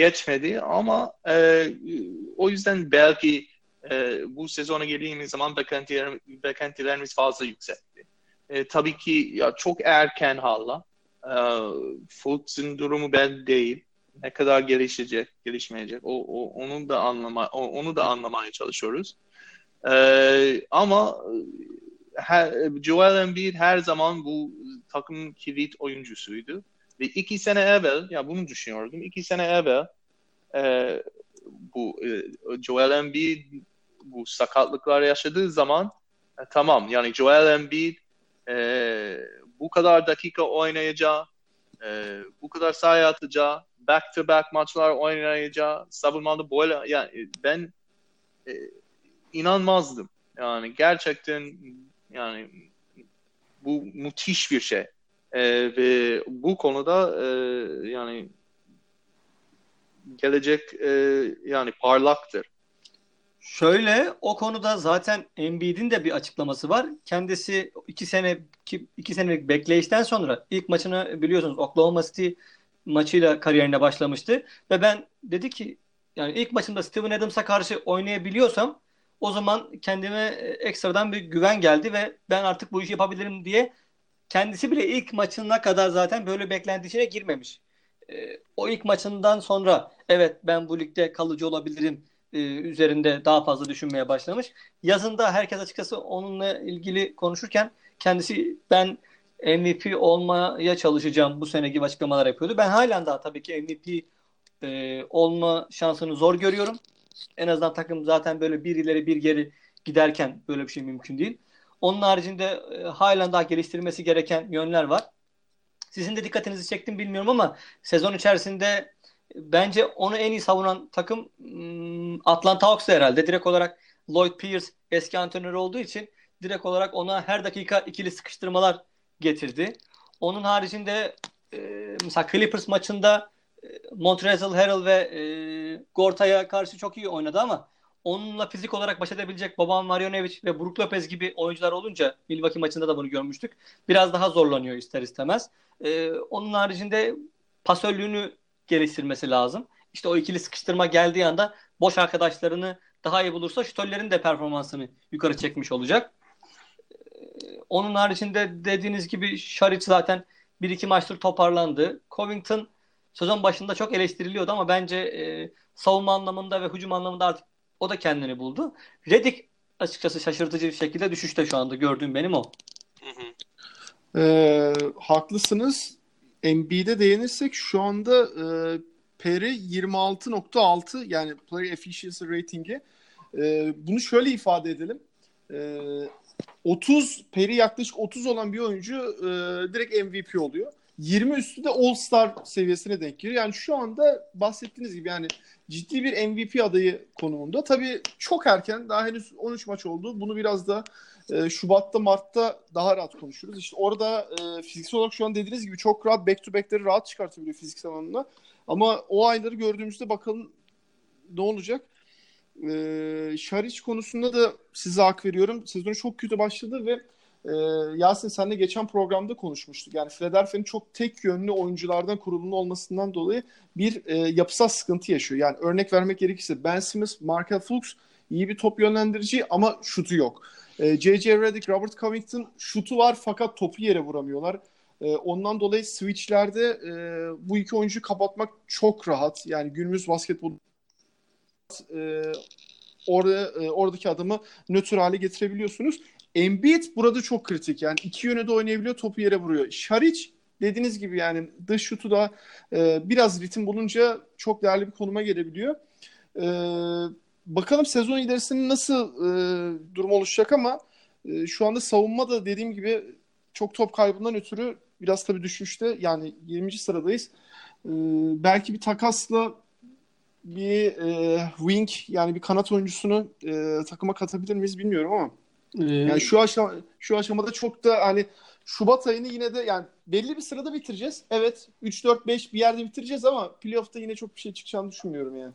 Speaker 2: geçmedi ama e, o yüzden belki e, bu sezona geldiğimiz zaman beklentiler, beklentilerimiz fazla yüksekti. E, tabii ki ya çok erken hala. E, Fultz'un durumu belli değil. ne kadar gelişecek, gelişmeyecek. O, o onu da anlama o, onu da anlamaya çalışıyoruz. Ee, ama her, Joel Embiid her zaman bu takımın kilit oyuncusuydu. Ve iki sene evvel, ya bunu düşünüyordum. İki sene evvel e, bu e, Joel Embiid bu sakatlıklar yaşadığı zaman e, tamam yani Joel Embiid e, bu kadar dakika oynayacağı, e, bu kadar sayı atacağı, back to back maçlar oynayacağı, savunmada böyle yani ben e, inanmazdım. Yani gerçekten yani bu müthiş bir şey. E, ve bu konuda e, yani gelecek e, yani parlaktır.
Speaker 3: Şöyle o konuda zaten Embiid'in de bir açıklaması var. Kendisi iki sene iki senelik bekleyişten sonra ilk maçını biliyorsunuz Oklahoma City maçıyla kariyerine başlamıştı ve ben dedi ki yani ilk maçımda Steven Adams'a karşı oynayabiliyorsam o zaman kendime ekstradan bir güven geldi ve ben artık bu işi yapabilirim diye kendisi bile ilk maçına kadar zaten böyle beklenti içine girmemiş. E, o ilk maçından sonra evet ben bu ligde kalıcı olabilirim e, üzerinde daha fazla düşünmeye başlamış. Yazında herkes açıkçası onunla ilgili konuşurken kendisi ben MVP olmaya çalışacağım bu sene gibi açıklamalar yapıyordu. Ben halen daha tabii ki MVP e, olma şansını zor görüyorum. En azından takım zaten böyle bir ileri bir geri giderken böyle bir şey mümkün değil. Onun haricinde e, halen daha geliştirilmesi gereken yönler var. Sizin de dikkatinizi çektim bilmiyorum ama sezon içerisinde bence onu en iyi savunan takım hmm, Atlanta Hawks herhalde. Direkt olarak Lloyd Pierce eski antrenör olduğu için direkt olarak ona her dakika ikili sıkıştırmalar getirdi. Onun haricinde e, mesela Clippers maçında e, Montrezl Harrell ve e, Gorta'ya karşı çok iyi oynadı ama onunla fizik olarak baş edebilecek Boban Marjanovic ve Brook Lopez gibi oyuncular olunca Milwaukee maçında da bunu görmüştük. Biraz daha zorlanıyor ister istemez. Ee, onun haricinde pasörlüğünü geliştirmesi lazım. İşte o ikili sıkıştırma geldiği anda boş arkadaşlarını daha iyi bulursa şütörlerin de performansını yukarı çekmiş olacak. Ee, onun haricinde dediğiniz gibi Şaric zaten bir iki maçtır toparlandı. Covington sezon başında çok eleştiriliyordu ama bence e, savunma anlamında ve hücum anlamında artık o da kendini buldu. Redick açıkçası şaşırtıcı bir şekilde düşüşte şu anda gördüğüm benim o. Hı hı.
Speaker 1: Ee, haklısınız. Embiid'e değinirsek şu anda e, PR'i 26.6 yani Player Efficiency Rating'i. E, bunu şöyle ifade edelim. E, 30 PR'i yaklaşık 30 olan bir oyuncu e, direkt MVP oluyor. 20 üstü de All-Star seviyesine denk geliyor. Yani şu anda bahsettiğiniz gibi yani ciddi bir MVP adayı konumunda. Tabii çok erken daha henüz 13 maç oldu. Bunu biraz da e, Şubat'ta Mart'ta daha rahat konuşuruz. İşte orada e, fiziksel olarak şu an dediğiniz gibi çok rahat back to back'leri rahat çıkartabiliyor fiziksel anlamda. Ama o ayları gördüğümüzde bakalım ne olacak. E, Şariç konusunda da size hak veriyorum. Sezonu çok kötü başladı ve e, Yasin senle geçen programda konuşmuştuk. Yani Philadelphia'nın çok tek yönlü oyunculardan kurulumlu olmasından dolayı bir e, yapısal sıkıntı yaşıyor. Yani örnek vermek gerekirse Ben Simmons, Markel Fultz iyi bir top yönlendirici ama şutu yok. J.J. E, Redick, Robert Covington şutu var fakat topu yere vuramıyorlar. E, ondan dolayı switchlerde e, bu iki oyuncuyu kapatmak çok rahat. Yani günümüz basketbol e, orada e, oradaki adamı nötr hale getirebiliyorsunuz. Embiid burada çok kritik. Yani iki yöne de oynayabiliyor, topu yere vuruyor. Şaric dediğiniz gibi yani dış şutu da e, biraz ritim bulunca çok değerli bir konuma gelebiliyor. E, bakalım sezon ilerisinde nasıl e, durum oluşacak ama e, şu anda savunma da dediğim gibi çok top kaybından ötürü biraz tabii düşmüştü. Yani 20. sıradayız. E, belki bir takasla bir e, wing yani bir kanat oyuncusunu e, takıma katabilir miyiz bilmiyorum ama ee, yani şu aşama şu aşamada çok da hani Şubat ayını yine de yani belli bir sırada bitireceğiz. Evet 3 4 5 bir yerde bitireceğiz ama playoff'ta yine çok bir şey çıkacağını düşünmüyorum yani.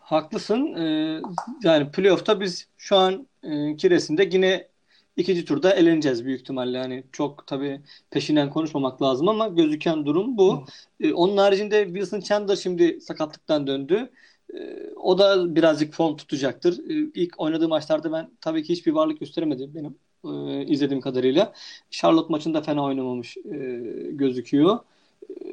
Speaker 3: Haklısın. Ee, yani playoff'ta biz şu an e, kiresinde yine ikinci turda eleneceğiz büyük ihtimalle. Yani çok tabii peşinden konuşmamak lazım ama gözüken durum bu. Ee, onun haricinde Wilson Chandler şimdi sakatlıktan döndü. Ee, o da birazcık form tutacaktır. Ee, ilk oynadığı maçlarda ben tabii ki hiçbir varlık gösteremedi benim e, izlediğim kadarıyla. Charlotte maçında fena oynamamış e, gözüküyor. E,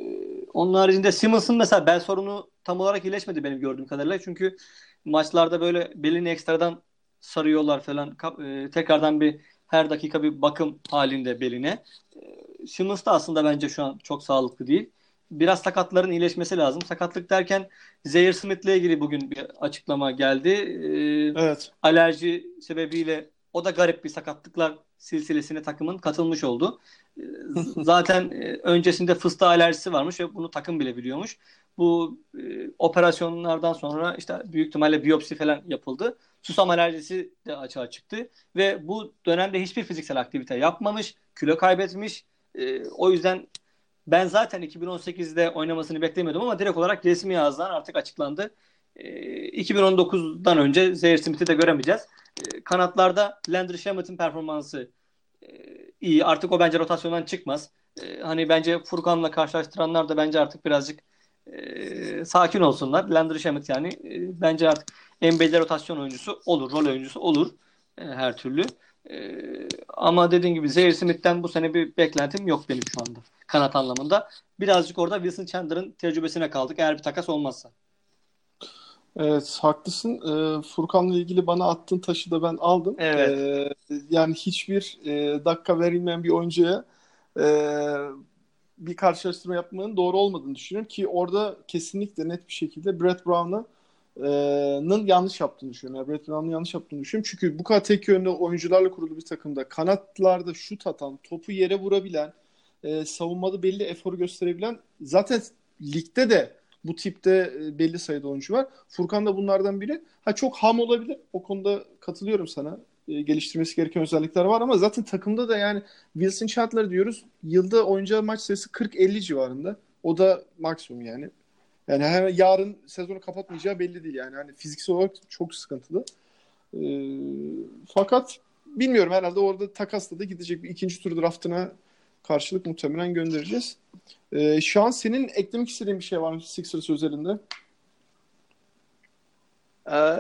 Speaker 3: onun haricinde Simmons'ın mesela bel sorunu tam olarak iyileşmedi benim gördüğüm kadarıyla. Çünkü maçlarda böyle belini ekstradan sarıyorlar falan. E, tekrardan bir her dakika bir bakım halinde beline. E, Simmons da aslında bence şu an çok sağlıklı değil. Biraz sakatların iyileşmesi lazım. Sakatlık derken Zaire Smith'le ilgili bugün bir açıklama geldi.
Speaker 1: E, evet.
Speaker 3: Alerji sebebiyle o da garip bir sakatlıklar silsilesine takımın katılmış oldu. Ee, zaten e, öncesinde fıstığa alerjisi varmış ve bunu takım bile biliyormuş. Bu e, operasyonlardan sonra işte büyük ihtimalle biyopsi falan yapıldı. Susam alerjisi de açığa çıktı ve bu dönemde hiçbir fiziksel aktivite yapmamış, kilo kaybetmiş. E, o yüzden ben zaten 2018'de oynamasını beklemiyordum ama direkt olarak resmi ağızdan artık açıklandı. 2019'dan önce Zaire Smith'i de göremeyeceğiz. Kanatlarda Landry Shamet'in performansı iyi. Artık o bence rotasyondan çıkmaz. E, hani bence Furkan'la karşılaştıranlar da bence artık birazcık e, sakin olsunlar. Landry Shamet yani e, bence artık NBA'de rotasyon oyuncusu olur, rol oyuncusu olur e, her türlü. E, ama dediğim gibi Zaire Smith'ten bu sene bir beklentim yok benim şu anda kanat anlamında. Birazcık orada Wilson Chandler'ın tecrübesine kaldık eğer bir takas olmazsa.
Speaker 1: Evet haklısın. Ee, Furkan'la ilgili bana attığın taşı da ben aldım.
Speaker 3: Evet.
Speaker 1: Ee, yani hiçbir e, dakika verilmeyen bir oyuncuya e, bir karşılaştırma yapmanın doğru olmadığını düşünüyorum ki orada kesinlikle net bir şekilde Brett Brown'ın yanlış yaptığını düşünüyorum. Yani Brett Brown'un yanlış yaptığını düşünüyorum. Çünkü bu kadar tek yönlü oyuncularla kurulu bir takımda kanatlarda şut atan, topu yere vurabilen, e, savunmada belli eforu gösterebilen zaten ligde de bu tipte e, belli sayıda oyuncu var. Furkan da bunlardan biri. Ha çok ham olabilir. O konuda katılıyorum sana. E, geliştirmesi gereken özellikler var ama zaten takımda da yani Wilson Chandler diyoruz. Yılda oyuncu maç sayısı 40-50 civarında. O da maksimum yani. Yani her yarın sezonu kapatmayacağı belli değil yani. Hani fiziksel olarak çok sıkıntılı. E, fakat bilmiyorum herhalde orada takasla da gidecek bir ikinci tur draftına karşılık muhtemelen göndereceğiz. Ee, şu an senin eklemek istediğin bir şey var mı Sixers özelinde?
Speaker 2: Ee,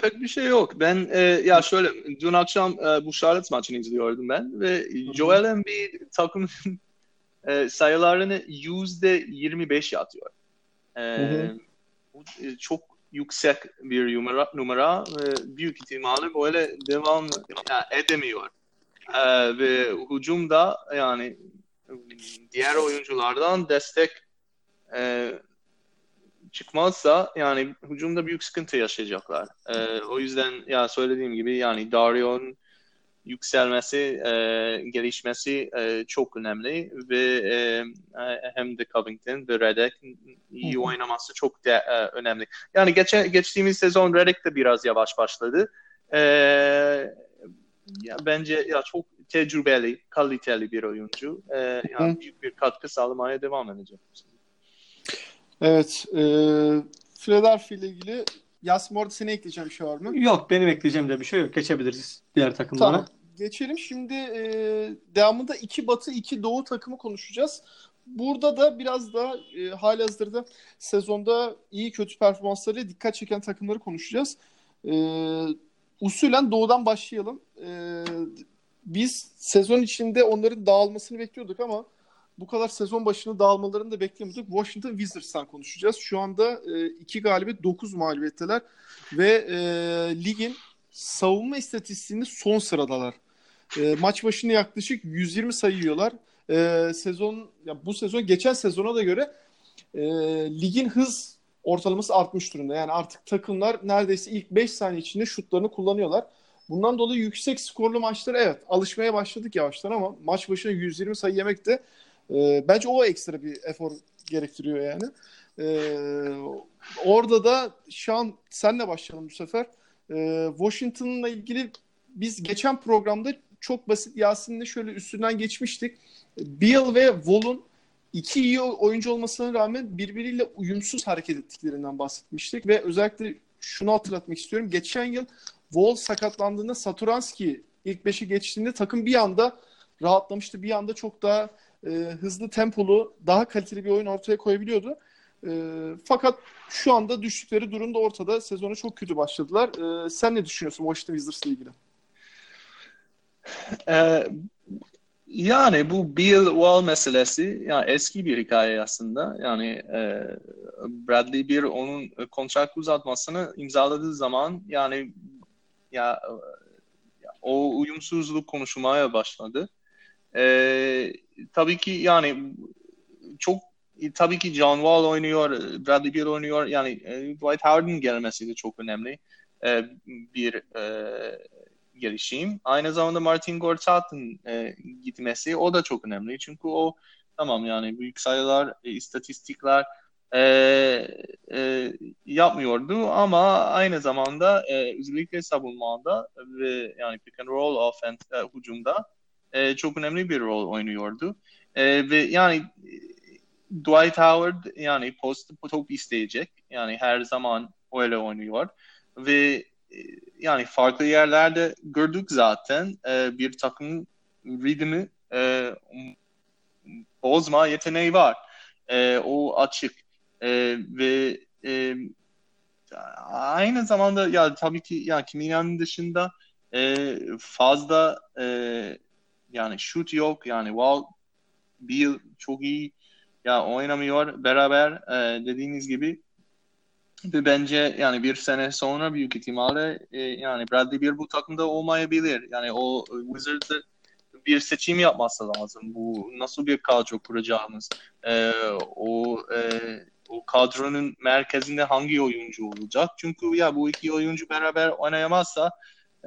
Speaker 2: pek bir şey yok. Ben e, ya şöyle dün akşam e, bu Charlotte maçını izliyordum ben ve Joel Embiid takımın e, sayılarını yüzde 25 atıyor. E, bu e, çok yüksek bir numara, numara ve büyük ihtimalle böyle devam yani edemiyor. E, ve hücumda yani diğer oyunculardan destek e, çıkmazsa yani hücumda büyük sıkıntı yaşayacaklar. E, o yüzden ya söylediğim gibi yani Dario'nun yükselmesi, e, gelişmesi e, çok önemli ve e, e hem de Covington ve Redick iyi oynaması çok de, e, önemli. Yani geçe, geçtiğimiz sezon Redick de biraz yavaş başladı. E, ya bence ya çok tecrübeli, kaliteli bir oyuncu. E, yani büyük bir katkı sağlamaya devam edecek.
Speaker 1: Evet. E, Philadelphia ile ilgili orada seni ekleyeceğim bir şey var mı?
Speaker 3: Yok benim ekleyeceğim de bir şey yok. Geçebiliriz diğer takımlara. Tamam.
Speaker 1: Geçelim. Şimdi e, devamında iki batı iki doğu takımı konuşacağız. Burada da biraz daha e, hali hazırda sezonda iyi kötü performanslarıyla dikkat çeken takımları konuşacağız. E, usulen doğudan başlayalım. E, biz sezon içinde onların dağılmasını bekliyorduk ama bu kadar sezon başını dağılmalarını da beklemiyorduk. Washington Wizards'tan konuşacağız. Şu anda e, iki galibiyet, dokuz mağlubiyetteler ve e, ligin savunma istatistiğinde son sıradalar. E, maç başına yaklaşık 120 sayı yiyorlar. E, sezon ya bu sezon geçen sezona da göre e, ligin hız ortalaması artmış durumda. Yani artık takımlar neredeyse ilk 5 saniye içinde şutlarını kullanıyorlar. Bundan dolayı yüksek skorlu maçlara evet alışmaya başladık yavaştan ama maç başına 120 sayı yemek de e, bence o ekstra bir efor gerektiriyor yani. E, orada da şu an senle başlayalım bu sefer. E, Washington'la ilgili biz geçen programda çok basit Yasin'le şöyle üstünden geçmiştik. Beal ve Wall'un iki iyi oyuncu olmasına rağmen birbiriyle uyumsuz hareket ettiklerinden bahsetmiştik ve özellikle şunu hatırlatmak istiyorum. Geçen yıl Wall sakatlandığında Saturanski ilk beşi geçtiğinde takım bir anda rahatlamıştı. Bir anda çok daha e, hızlı tempolu, daha kaliteli bir oyun ortaya koyabiliyordu. E, fakat şu anda düştükleri durumda ortada. Sezonu çok kötü başladılar. E, sen ne düşünüyorsun Washington Wizards ile ilgili?
Speaker 2: Ee, Yani bu Bill Wall meselesi yani eski bir hikaye aslında. Yani e, Bradley Beal onun kontrat uzatmasını imzaladığı zaman yani ya o uyumsuzluk konuşmaya başladı. E, tabii ki yani çok tabii ki John Wall oynuyor, Bradley Beal oynuyor. Yani e, Dwight Howard'ın gelmesi de çok önemli e, bir e, gelişim. Aynı zamanda Martin Gortat'ın e, gitmesi o da çok önemli. Çünkü o tamam yani büyük sayılar, e, istatistikler e, e, yapmıyordu ama aynı zamanda e, özellikle savunmada ve yani pick and roll offense e, hücumda e, çok önemli bir rol oynuyordu. E, ve yani Dwight Howard yani post top isteyecek. Yani her zaman öyle oynuyor. Ve e, yani farklı yerlerde gördük zaten e, bir takım ritmi e, bozma yeteneği var. E, o açık. E, ve e, aynı zamanda ya tabii ki ya Kimina'nın dışında e, fazla e, yani shoot yok yani Wall Bill çok iyi ya oynamıyor beraber e, dediğiniz gibi ve bence yani bir sene sonra büyük ihtimalle e, yani Bradley bir bu takımda olmayabilir. Yani o Wizards'ı bir seçim yapması lazım. Bu nasıl bir kadro kuracağımız. E, o e, o kadronun merkezinde hangi oyuncu olacak? Çünkü ya bu iki oyuncu beraber oynayamazsa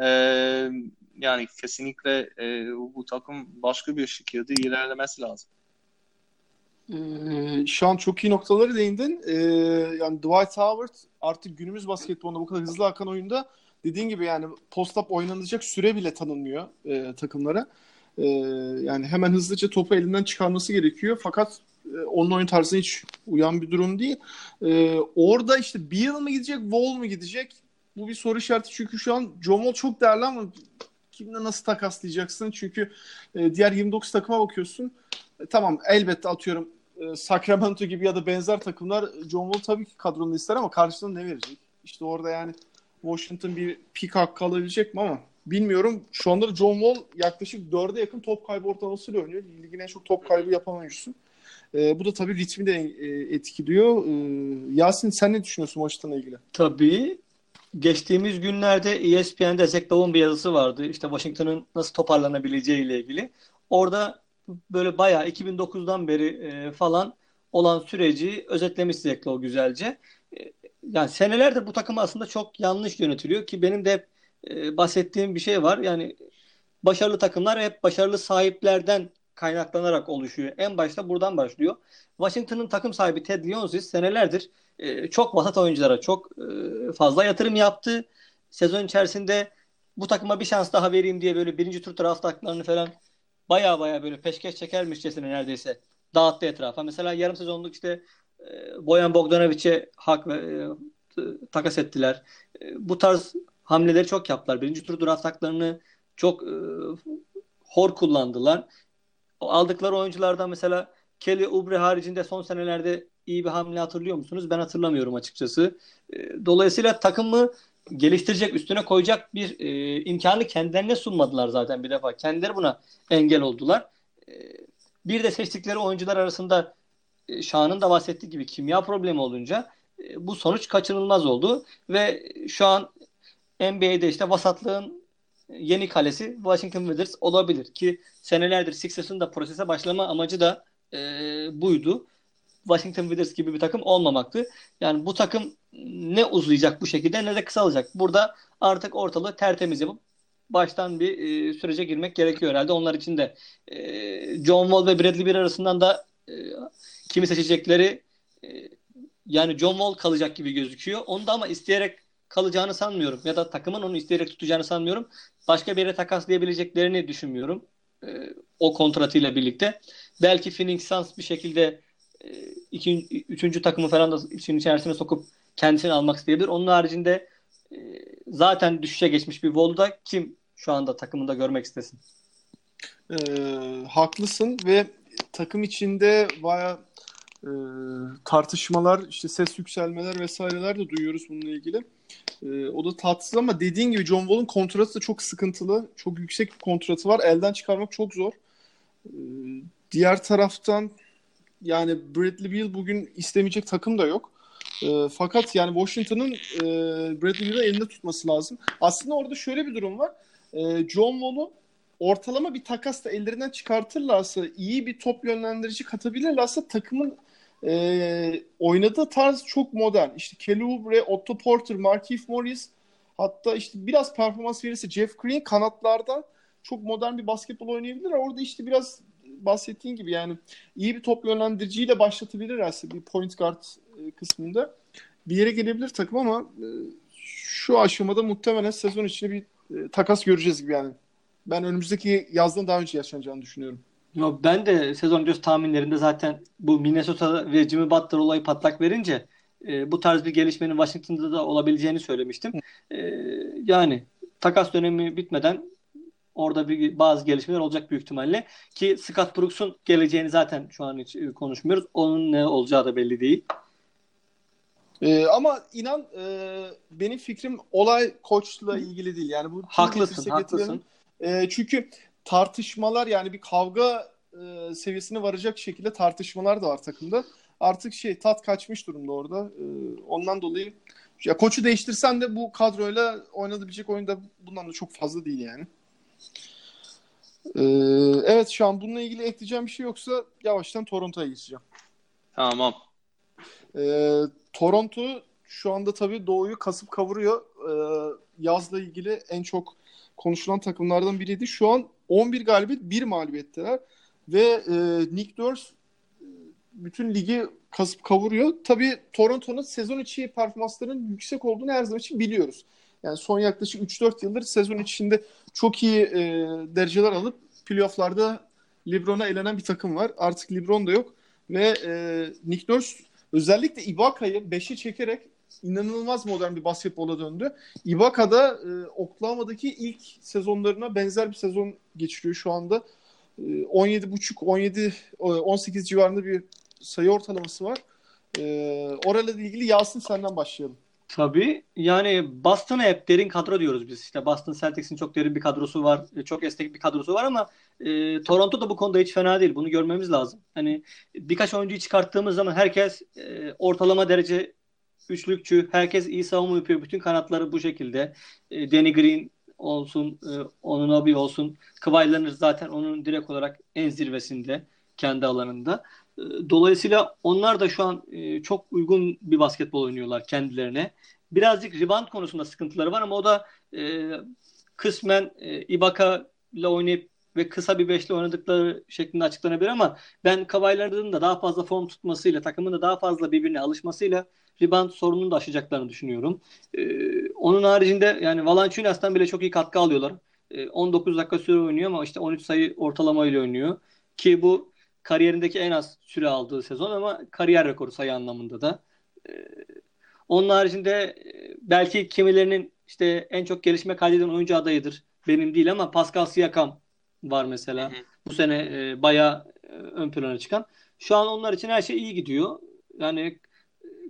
Speaker 2: e, yani kesinlikle e, bu takım başka bir şekilde ilerlemesi lazım.
Speaker 1: Ee, şu an çok iyi noktaları değindin. Ee, yani Dwight Howard artık günümüz basketbolunda bu kadar hızlı akan oyunda dediğin gibi yani post-up oynanacak süre bile tanınmıyor e, takımlara. E, yani hemen hızlıca topu elinden çıkarması gerekiyor. Fakat e, onun oyun tarzına hiç uyan bir durum değil. E, orada işte Beal mı gidecek, Wall mu gidecek? Bu bir soru işareti çünkü şu an John çok değerli ama kimle nasıl takaslayacaksın? Çünkü e, diğer 29 takıma bakıyorsun. E, tamam elbette atıyorum e, Sacramento gibi ya da benzer takımlar John Wall tabii ki kadronda ister ama karşılığında ne verecek? İşte orada yani Washington bir pik hakkı alabilecek mi ama bilmiyorum. Şu anda John Wall yaklaşık 4'e yakın top kaybı ortalamasıyla oynuyor. Ligin en çok top kaybı yapan oyuncusu. E, bu da tabii ritmi de e, etkiliyor. E, Yasin sen ne düşünüyorsun Washington'la ilgili?
Speaker 3: Tabii. Geçtiğimiz günlerde ESPN'de Zach Lowe'un bir yazısı vardı. İşte Washington'ın nasıl toparlanabileceği ile ilgili. Orada böyle bayağı 2009'dan beri e, falan olan süreci özetlemiş Lowe güzelce. E, yani senelerde bu takım aslında çok yanlış yönetiliyor ki benim de e, bahsettiğim bir şey var. Yani başarılı takımlar hep başarılı sahiplerden kaynaklanarak oluşuyor. En başta buradan başlıyor. Washington'ın takım sahibi Ted Leonsis senelerdir e, çok vasat oyunculara çok e, fazla yatırım yaptı. Sezon içerisinde bu takıma bir şans daha vereyim diye böyle birinci tur draft haklarını falan baya baya böyle peşkeş çekermişçesine neredeyse dağıttı etrafa. Mesela yarım sezonluk işte e, Boyan Bogdanovic'e hak ve e, takas ettiler. E, bu tarz hamleleri çok yaptılar. Birinci tur draft haklarını çok hor kullandılar. Aldıkları oyunculardan mesela Kelly Oubre haricinde son senelerde iyi bir hamle hatırlıyor musunuz? Ben hatırlamıyorum açıkçası. E, dolayısıyla takımı geliştirecek, üstüne koyacak bir e, imkanı kendilerine sunmadılar zaten bir defa. Kendileri buna engel oldular. E, bir de seçtikleri oyuncular arasında e, Şahan'ın da bahsettiği gibi kimya problemi olunca e, bu sonuç kaçınılmaz oldu ve şu an NBA'de işte vasatlığın yeni kalesi Washington Wizards olabilir ki senelerdir Sixers'ın da prosese başlama amacı da e, buydu. Washington Wizards gibi bir takım olmamaktı. Yani bu takım ne uzayacak bu şekilde ne de kısalacak. Burada artık ortalığı tertemiz yapıp baştan bir e, sürece girmek gerekiyor herhalde. Onlar için de e, John Wall ve Bradley bir arasından da e, kimi seçecekleri e, yani John Wall kalacak gibi gözüküyor. Onu da ama isteyerek kalacağını sanmıyorum. Ya da takımın onu isteyerek tutacağını sanmıyorum. Başka bir yere takaslayabileceklerini düşünmüyorum. E, o kontratıyla birlikte. Belki Phoenix Suns bir şekilde e, iki, üçüncü takımı falan da için içerisine sokup kendisini almak isteyebilir. Onun haricinde e, zaten düşüşe geçmiş bir Wall'da kim şu anda takımında görmek istesin?
Speaker 1: E, haklısın ve takım içinde baya e, tartışmalar, işte ses yükselmeler vesaireler de duyuyoruz bununla ilgili. E, o da tatsız ama dediğin gibi John Wall'un kontratı da çok sıkıntılı. Çok yüksek bir kontratı var. Elden çıkarmak çok zor. Ee, diğer taraftan yani Bradley Beal bugün istemeyecek takım da yok. E, fakat yani Washington'ın e, Bradley Beal'ı elinde tutması lazım. Aslında orada şöyle bir durum var. E, John Wall'u ortalama bir takasla ellerinden çıkartırlarsa, iyi bir top yönlendirici katabilirlerse takımın e, oynadığı tarz çok modern. İşte Kelly Oubre, Otto Porter, Markieff Morris hatta işte biraz performans verirse Jeff Green kanatlarda çok modern bir basketbol oynayabilir. Orada işte biraz bahsettiğin gibi yani iyi bir top yönlendiriciyle başlatabilirlerse bir point guard e, kısmında bir yere gelebilir takım ama e, şu aşamada muhtemelen sezon içinde bir e, takas göreceğiz gibi yani. Ben önümüzdeki yazdan daha önce yaşanacağını düşünüyorum.
Speaker 3: Yo, ben de sezon öncesi tahminlerinde zaten bu Minnesota ve Jimmy Butler olayı patlak verince e, bu tarz bir gelişmenin Washington'da da olabileceğini söylemiştim. E, yani takas dönemi bitmeden orada bir bazı gelişmeler olacak büyük ihtimalle ki Scott Brooks'un geleceğini zaten şu an hiç e, konuşmuyoruz. Onun ne olacağı da belli değil.
Speaker 1: Ee, ama inan e, benim fikrim olay koçla ilgili değil. Yani bu
Speaker 3: haklısın, haklısın.
Speaker 1: E, çünkü tartışmalar yani bir kavga e, seviyesine varacak şekilde tartışmalar da var takımda. Artık şey tat kaçmış durumda orada. E, ondan dolayı ya koçu değiştirsen de bu kadroyla oynanabilecek oyunda bundan da çok fazla değil yani. Ee, evet şu an bununla ilgili ekleyeceğim bir şey yoksa yavaştan Toronto'ya geçeceğim.
Speaker 2: Tamam.
Speaker 1: Ee, Toronto şu anda tabii doğuyu kasıp kavuruyor. Ee, yazla ilgili en çok konuşulan takımlardan biriydi. Şu an 11 galibiyet 1 mağlubiyetteler. Ve e, Nick Nurse e, bütün ligi kasıp kavuruyor. Tabii Toronto'nun sezon içi performanslarının yüksek olduğunu her zaman için biliyoruz. Yani son yaklaşık 3-4 yıldır sezon içinde çok iyi e, dereceler alıp playofflarda LeBron'a elenen bir takım var. Artık LeBron da yok. Ve e, Nick Nurse özellikle Ibaka'yı 5'e çekerek inanılmaz modern bir basketbola döndü. Ibaka da e, Oklahoma'daki ilk sezonlarına benzer bir sezon geçiriyor şu anda. 17.5 17 18 civarında bir sayı ortalaması var. Ee, orayla ilgili Yasin senden başlayalım.
Speaker 3: Tabii. Yani Boston'a hep derin kadro diyoruz biz. İşte Boston Celtics'in çok derin bir kadrosu var. E, çok esnek bir kadrosu var ama e, Toronto da bu konuda hiç fena değil. Bunu görmemiz lazım. Hani birkaç oyuncuyu çıkarttığımız zaman herkes e, ortalama derece üçlükçü. Herkes iyi savunma yapıyor. Bütün kanatları bu şekilde. E, Danny Green olsun, e, Onunobi olsun. Kawhi Leonard zaten onun direkt olarak en zirvesinde kendi alanında. Dolayısıyla onlar da şu an e, çok uygun bir basketbol oynuyorlar kendilerine. Birazcık rebound konusunda sıkıntıları var ama o da e, kısmen e, Ibaka ile oynayıp ve kısa bir beşli oynadıkları şeklinde açıklanabilir ama ben Kawhi Leonard'ın da daha fazla form tutmasıyla, takımın da daha fazla birbirine alışmasıyla rebound sorununu da aşacaklarını düşünüyorum. Onun haricinde yani Valanciunas'tan bile çok iyi katkı alıyorlar. Ee, 19 dakika süre oynuyor ama işte 13 sayı ortalama ile oynuyor. Ki bu kariyerindeki en az süre aldığı sezon ama kariyer rekoru sayı anlamında da. Ee, onun haricinde e, belki kimilerinin işte en çok gelişme kaydeden oyuncu adayıdır. Benim değil ama Pascal Siakam var mesela. Hı hı. Bu sene e, bayağı e, ön plana çıkan. Şu an onlar için her şey iyi gidiyor. Yani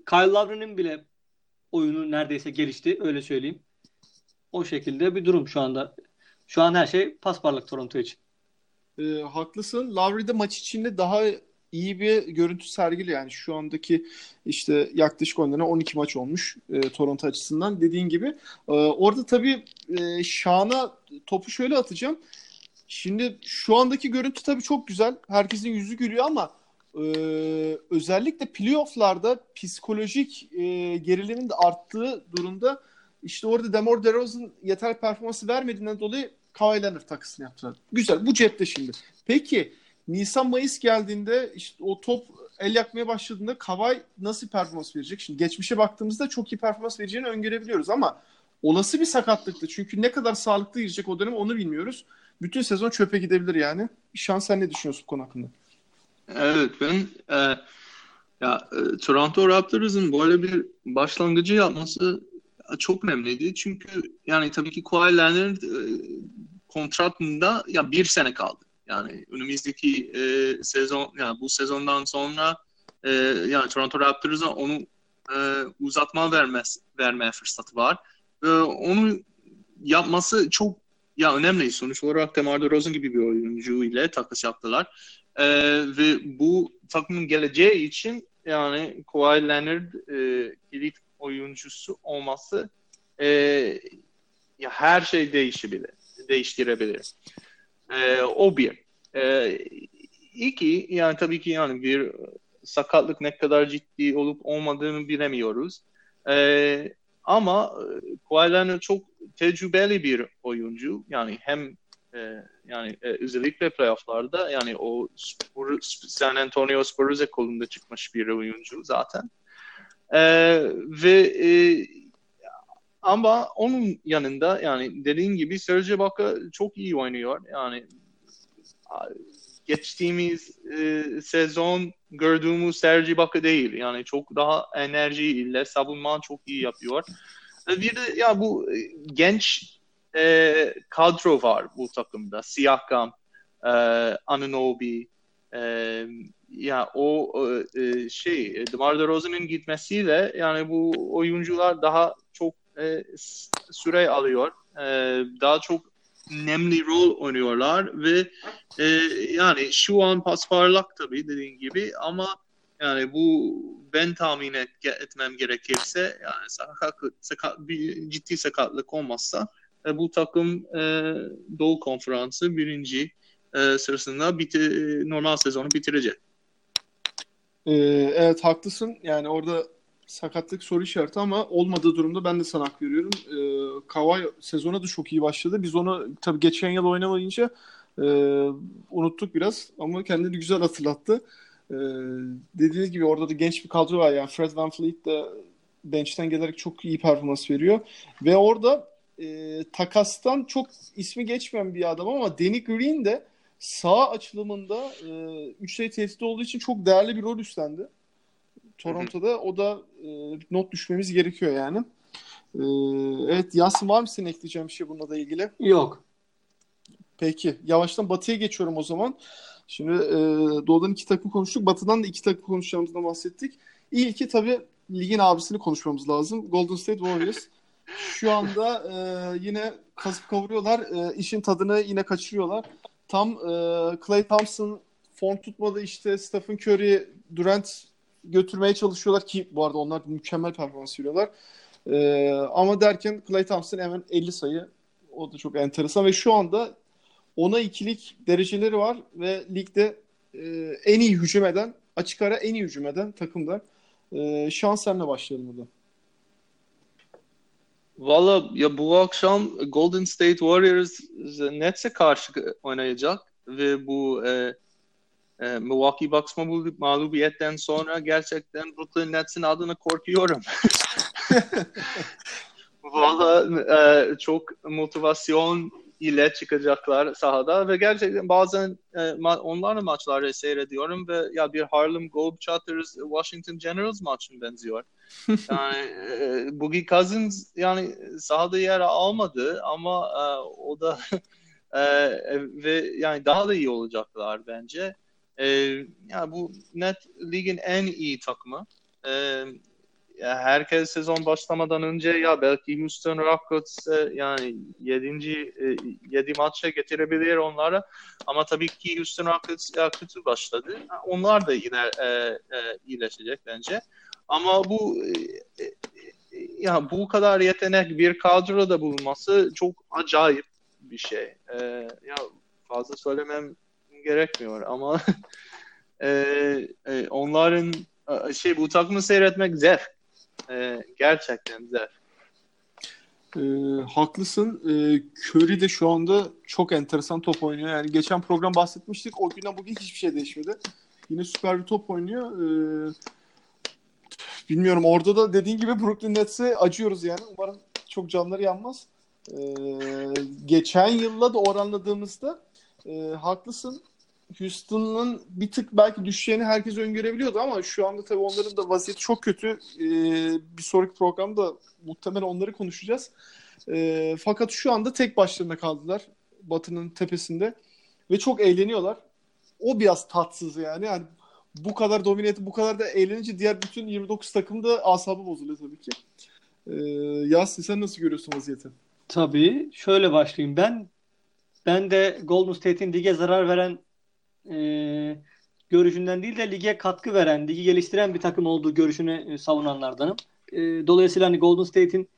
Speaker 3: Kyle Lowry'nin bile oyunu neredeyse gelişti öyle söyleyeyim. O şekilde bir durum şu anda. Şu an her şey pasparlık Toronto için.
Speaker 1: E, haklısın. Lowry de maç içinde daha iyi bir görüntü sergili yani şu andaki işte yaklaşık 10 12 maç olmuş e, Toronto açısından dediğin gibi. E, orada tabii e, Şan'a topu şöyle atacağım. Şimdi şu andaki görüntü tabii çok güzel. Herkesin yüzü gülüyor ama ee, özellikle playofflarda psikolojik e, gerilimin de arttığı durumda işte orada Demar DeRozan yeterli performansı vermediğinden dolayı Kawhi Leonard takısını yaptılar. Güzel. Bu cepte şimdi. Peki Nisan Mayıs geldiğinde işte o top el yakmaya başladığında Kawhi nasıl performans verecek? Şimdi geçmişe baktığımızda çok iyi performans vereceğini öngörebiliyoruz ama olası bir sakatlıktı. Çünkü ne kadar sağlıklı girecek o dönem onu bilmiyoruz. Bütün sezon çöpe gidebilir yani. Şans sen ne düşünüyorsun bu konu hakkında?
Speaker 2: Evet ben e, ya e, Toronto Raptors'ın böyle bir başlangıcı yapması çok önemliydi. Çünkü yani tabii ki Kawhi Leonard e, kontratında ya bir sene kaldı. Yani önümüzdeki e, sezon yani bu sezondan sonra e, yani Toronto Raptors'a onu e, uzatma vermez verme fırsatı var. E, onu yapması çok ya önemli. Sonuç olarak DeMar DeRozan gibi bir oyuncu ile takas yaptılar. E, ve bu takımın geleceği için yani Kawhi Leonard e, kilit oyuncusu olması e, ya her şey değişebilir, değiştirebilir. E, o bir. E, iki, yani tabii ki yani bir sakatlık ne kadar ciddi olup olmadığını bilemiyoruz. E, ama Kawhi Leonard çok tecrübeli bir oyuncu. Yani hem e, yani e, özellikle playofflarda yani o Spur, San Antonio Spurs kolunda çıkmış bir oyuncu zaten. E, ve e, ama onun yanında yani dediğin gibi Serge Ibaka çok iyi oynuyor. Yani geçtiğimiz e, sezon gördüğümüz Serge Ibaka değil. Yani çok daha enerji ile savunma çok iyi yapıyor. Bir de ya bu genç e, kadro var bu takımda. Siakam, e, Anunobi, e, ya o e, şey DeMar DeRozan'ın gitmesiyle yani bu oyuncular daha çok e, süre alıyor. E, daha çok nemli rol oynuyorlar ve e, yani şu an pas parlak tabii dediğin gibi ama yani bu ben tahmin et, etmem gerekirse yani sakat, sakat, bir ciddi sakatlık olmazsa e, bu takım e, Doğu Konferansı birinci e, sırasında biti, normal sezonu bitirecek.
Speaker 1: Ee, evet haklısın. Yani orada sakatlık soru işareti ama olmadığı durumda ben de sana hak veriyorum. Ee, Kawhi sezona da çok iyi başladı. Biz onu tabii geçen yıl oynamayınca e, unuttuk biraz ama kendini güzel hatırlattı. Ee, dediğiniz gibi orada da genç bir kadro var. Yani Fred Van Fleet de bench'ten gelerek çok iyi performans veriyor. Ve orada e, takastan çok ismi geçmeyen bir adam ama Danny Green de sağ açılımında e, üç sayı tehdit olduğu için çok değerli bir rol üstlendi. Toronto'da o da e, not düşmemiz gerekiyor yani. E, evet Yasin var mı senin ekleyeceğin bir şey bununla da ilgili?
Speaker 3: Yok.
Speaker 1: Peki yavaştan Batı'ya geçiyorum o zaman. Şimdi e, Doğu'dan iki takım konuştuk. Batı'dan da iki takım konuşacağımızdan bahsettik. İlki tabii ligin abisini konuşmamız lazım. Golden State Warriors. Şu anda e, yine kasıp kavuruyorlar. E, işin tadını yine kaçırıyorlar. Tam e, Clay Thompson form tutmadı işte Stephen Curry, Durant götürmeye çalışıyorlar ki bu arada onlar mükemmel performans veriyorlar. E, ama derken Clay Thompson hemen 50 sayı. O da çok enteresan ve şu anda ona ikilik dereceleri var ve ligde e, en iyi hücum eden, açık ara en iyi hücum eden takımda. E, şans senle başlayalım burada.
Speaker 2: Valla ya bu akşam Golden State Warriors Nets'e karşı oynayacak ve bu e, e, Milwaukee Bucks mağlubiyetten sonra gerçekten Brooklyn Nets'in adını korkuyorum. Valla e, çok motivasyon ile çıkacaklar sahada ve gerçekten bazen e, ma- onların maçları seyrediyorum ve ya bir Harlem Globetrotters Washington Generals maçına benziyor. Yani e, Boogie Cousins yani sahada yer almadı ama e, o da e, ve yani daha da iyi olacaklar bence. E, yani bu net ligin en iyi takımı. E, herkes sezon başlamadan önce ya belki Houston Rockets e, yani 7. E, 7 maça getirebilir onlara ama tabii ki Houston Rockets ya kötü başladı. Onlar da yine e, e, iyileşecek bence. Ama bu e, e, ya bu kadar yetenek bir kadroda bulunması çok acayip bir şey. E, ya fazla söylemem gerekmiyor ama e, e, onların e, şey bu takımı seyretmek zevk e, gerçekten güzel.
Speaker 1: E, haklısın. E, Curry de şu anda çok enteresan top oynuyor. Yani geçen program bahsetmiştik. O günden bugün hiçbir şey değişmedi. Yine süper bir top oynuyor. E, bilmiyorum orada da dediğin gibi Brooklyn Nets'e acıyoruz yani. Umarım çok canları yanmaz. E, geçen yılla da oranladığımızda e, haklısın. Houston'ın bir tık belki düşeceğini herkes öngörebiliyordu ama şu anda tabii onların da vaziyeti çok kötü. Ee, bir sonraki programda muhtemelen onları konuşacağız. Ee, fakat şu anda tek başlarına kaldılar Batı'nın tepesinde ve çok eğleniyorlar. O biraz tatsız yani. Yani bu kadar domine bu kadar da eğlenince diğer bütün 29 takım da asabı bozuluyor tabii ki. Ee, Yasin sen nasıl görüyorsun vaziyeti?
Speaker 3: Tabii. Şöyle başlayayım. Ben ben de Golden State'in lige zarar veren e, görüşünden değil de lige katkı veren, ligi geliştiren bir takım olduğu görüşünü e, savunanlardanım. E, dolayısıyla hani Golden State'in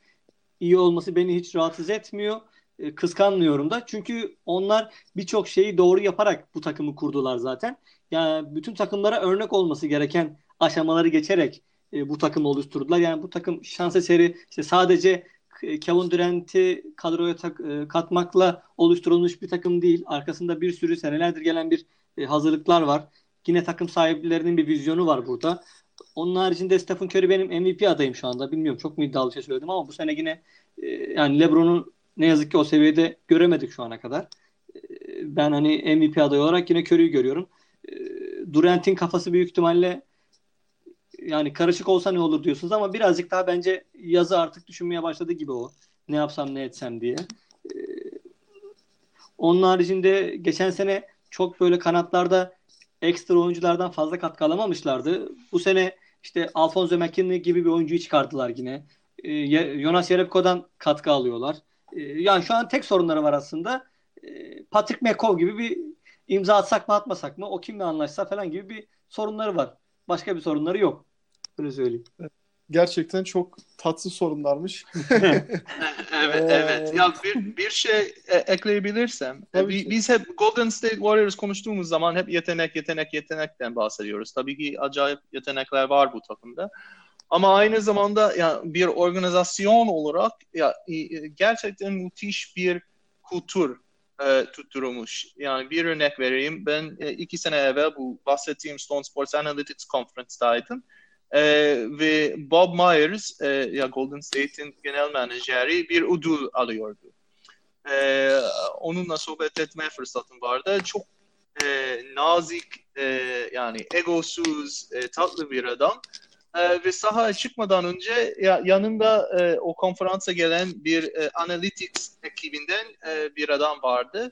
Speaker 3: iyi olması beni hiç rahatsız etmiyor. E, kıskanmıyorum da. Çünkü onlar birçok şeyi doğru yaparak bu takımı kurdular zaten. Yani bütün takımlara örnek olması gereken aşamaları geçerek e, bu takımı oluşturdular. Yani bu takım şans eseri işte sadece Kevin Durant'i kadroya tak, e, katmakla oluşturulmuş bir takım değil. Arkasında bir sürü senelerdir gelen bir e, hazırlıklar var. Yine takım sahiplerinin bir vizyonu var burada. Onun haricinde Stephen Curry benim MVP adayım şu anda. Bilmiyorum çok mu iddialı bir şey söyledim ama bu sene yine e, yani LeBron'un ne yazık ki o seviyede göremedik şu ana kadar. E, ben hani MVP adayı olarak yine Curry'yi görüyorum. E, Durant'in kafası büyük ihtimalle yani karışık olsa ne olur diyorsunuz ama birazcık daha bence yazı artık düşünmeye başladı gibi o. Ne yapsam ne etsem diye. Ee, onun haricinde geçen sene çok böyle kanatlarda ekstra oyunculardan fazla katkı alamamışlardı. Bu sene işte Alfonso McKinley gibi bir oyuncuyu çıkardılar yine. Ee, Jonas Jerebko'dan katkı alıyorlar. Yani şu an tek sorunları var aslında. Patrick McCaw gibi bir imza atsak mı atmasak mı o kimle anlaşsa falan gibi bir sorunları var. Başka bir sorunları yok. Öyle söyleyeyim.
Speaker 1: Gerçekten çok tatsız sorunlarmış.
Speaker 2: evet evet. Ya bir, bir şey e, ekleyebilirsem. E, Tabii biz hep Golden State Warriors konuştuğumuz zaman hep yetenek yetenek yetenekten bahsediyoruz. Tabii ki acayip yetenekler var bu takımda. Ama aynı zamanda ya bir organizasyon olarak ya gerçekten müthiş bir kültür e, tutturulmuş. Yani bir örnek vereyim. Ben e, iki sene evvel bu bahsettiğim Stone Sports Analytics Conference'daydım. E, ve Bob Myers, e, ya Golden State'in genel menajeri bir ödül alıyordu. E, onunla sohbet etme fırsatım vardı. Çok e, nazik, e, yani egosuz, e, tatlı bir adam. E, ve sahaya çıkmadan önce ya, yanında e, o konferansa gelen bir e, analytics ekibinden e, bir adam vardı.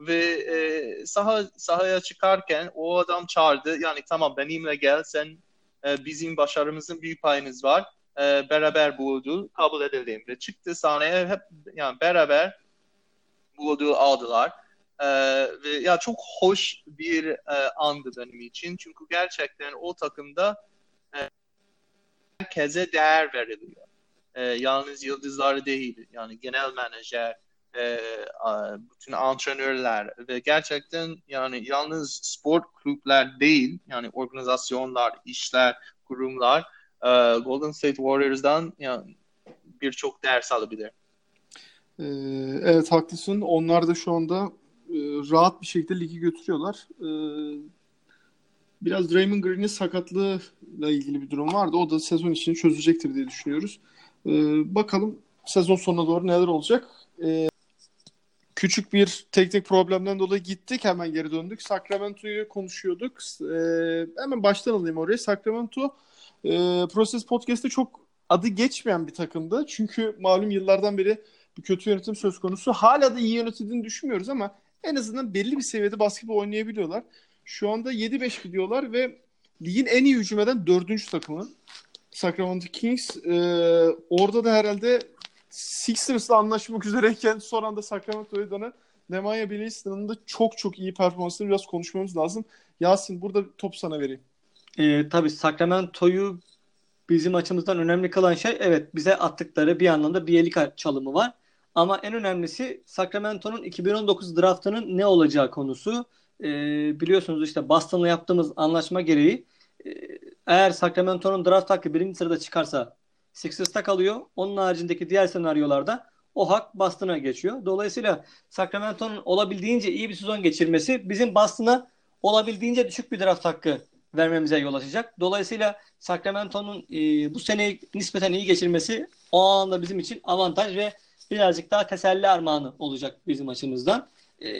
Speaker 2: Ve e, saha sahaya çıkarken o adam çağırdı. Yani tamam benimle gel. Sen e, bizim başarımızın büyük payınız var. E, beraber bu ödül kabul edelim. Ve çıktı sahneye. Hep yani beraber bu ödülü aldılar. E, ve ya çok hoş bir e, andı benim için. Çünkü gerçekten o takımda herkese değer veriliyor. E, yalnız yıldızlar değil. Yani genel menajer, e, bütün antrenörler ve gerçekten yani yalnız spor kulüpler değil yani organizasyonlar, işler, kurumlar e, Golden State Warriors'dan yani birçok ders alabilir.
Speaker 1: Ee, evet haklısın. Onlar da şu anda e, rahat bir şekilde ligi götürüyorlar. Ee, biraz Draymond Green'in sakatlığıyla ilgili bir durum vardı. O da sezon için çözecektir diye düşünüyoruz. Ee, bakalım sezon sonuna doğru neler olacak. Ee, küçük bir teknik problemden dolayı gittik. Hemen geri döndük. Sacramento'yu konuşuyorduk. Ee, hemen baştan alayım oraya. Sacramento e, Proses Podcast'te çok adı geçmeyen bir takımdı. Çünkü malum yıllardan beri bir kötü yönetim söz konusu. Hala da iyi yönetildiğini düşünmüyoruz ama en azından belli bir seviyede basketbol oynayabiliyorlar. Şu anda 7-5 gidiyorlar ve ligin en iyi hücum eden dördüncü takımı. Sacramento Kings. Ee, orada da herhalde Sixers'la anlaşmak üzereyken son anda Sacramento'ya dönen Nemanja Bjelican'ın da çok çok iyi performansını biraz konuşmamız lazım. Yasin burada top sana vereyim.
Speaker 3: Ee, tabii Sacramento'yu bizim açımızdan önemli kalan şey evet bize attıkları bir anlamda Bielika çalımı var. Ama en önemlisi Sacramento'nun 2019 draftının ne olacağı konusu. Ee, biliyorsunuz işte Boston'la yaptığımız anlaşma gereği e, eğer Sacramento'nun draft hakkı birinci sırada çıkarsa Sixers'ta kalıyor. Onun haricindeki diğer senaryolarda o hak Boston'a geçiyor. Dolayısıyla Sacramento'nun olabildiğince iyi bir sezon geçirmesi bizim Boston'a olabildiğince düşük bir draft hakkı vermemize yol açacak. Dolayısıyla Sacramento'nun e, bu seneyi nispeten iyi geçirmesi o anda bizim için avantaj ve birazcık daha teselli armağanı olacak bizim açımızdan. E,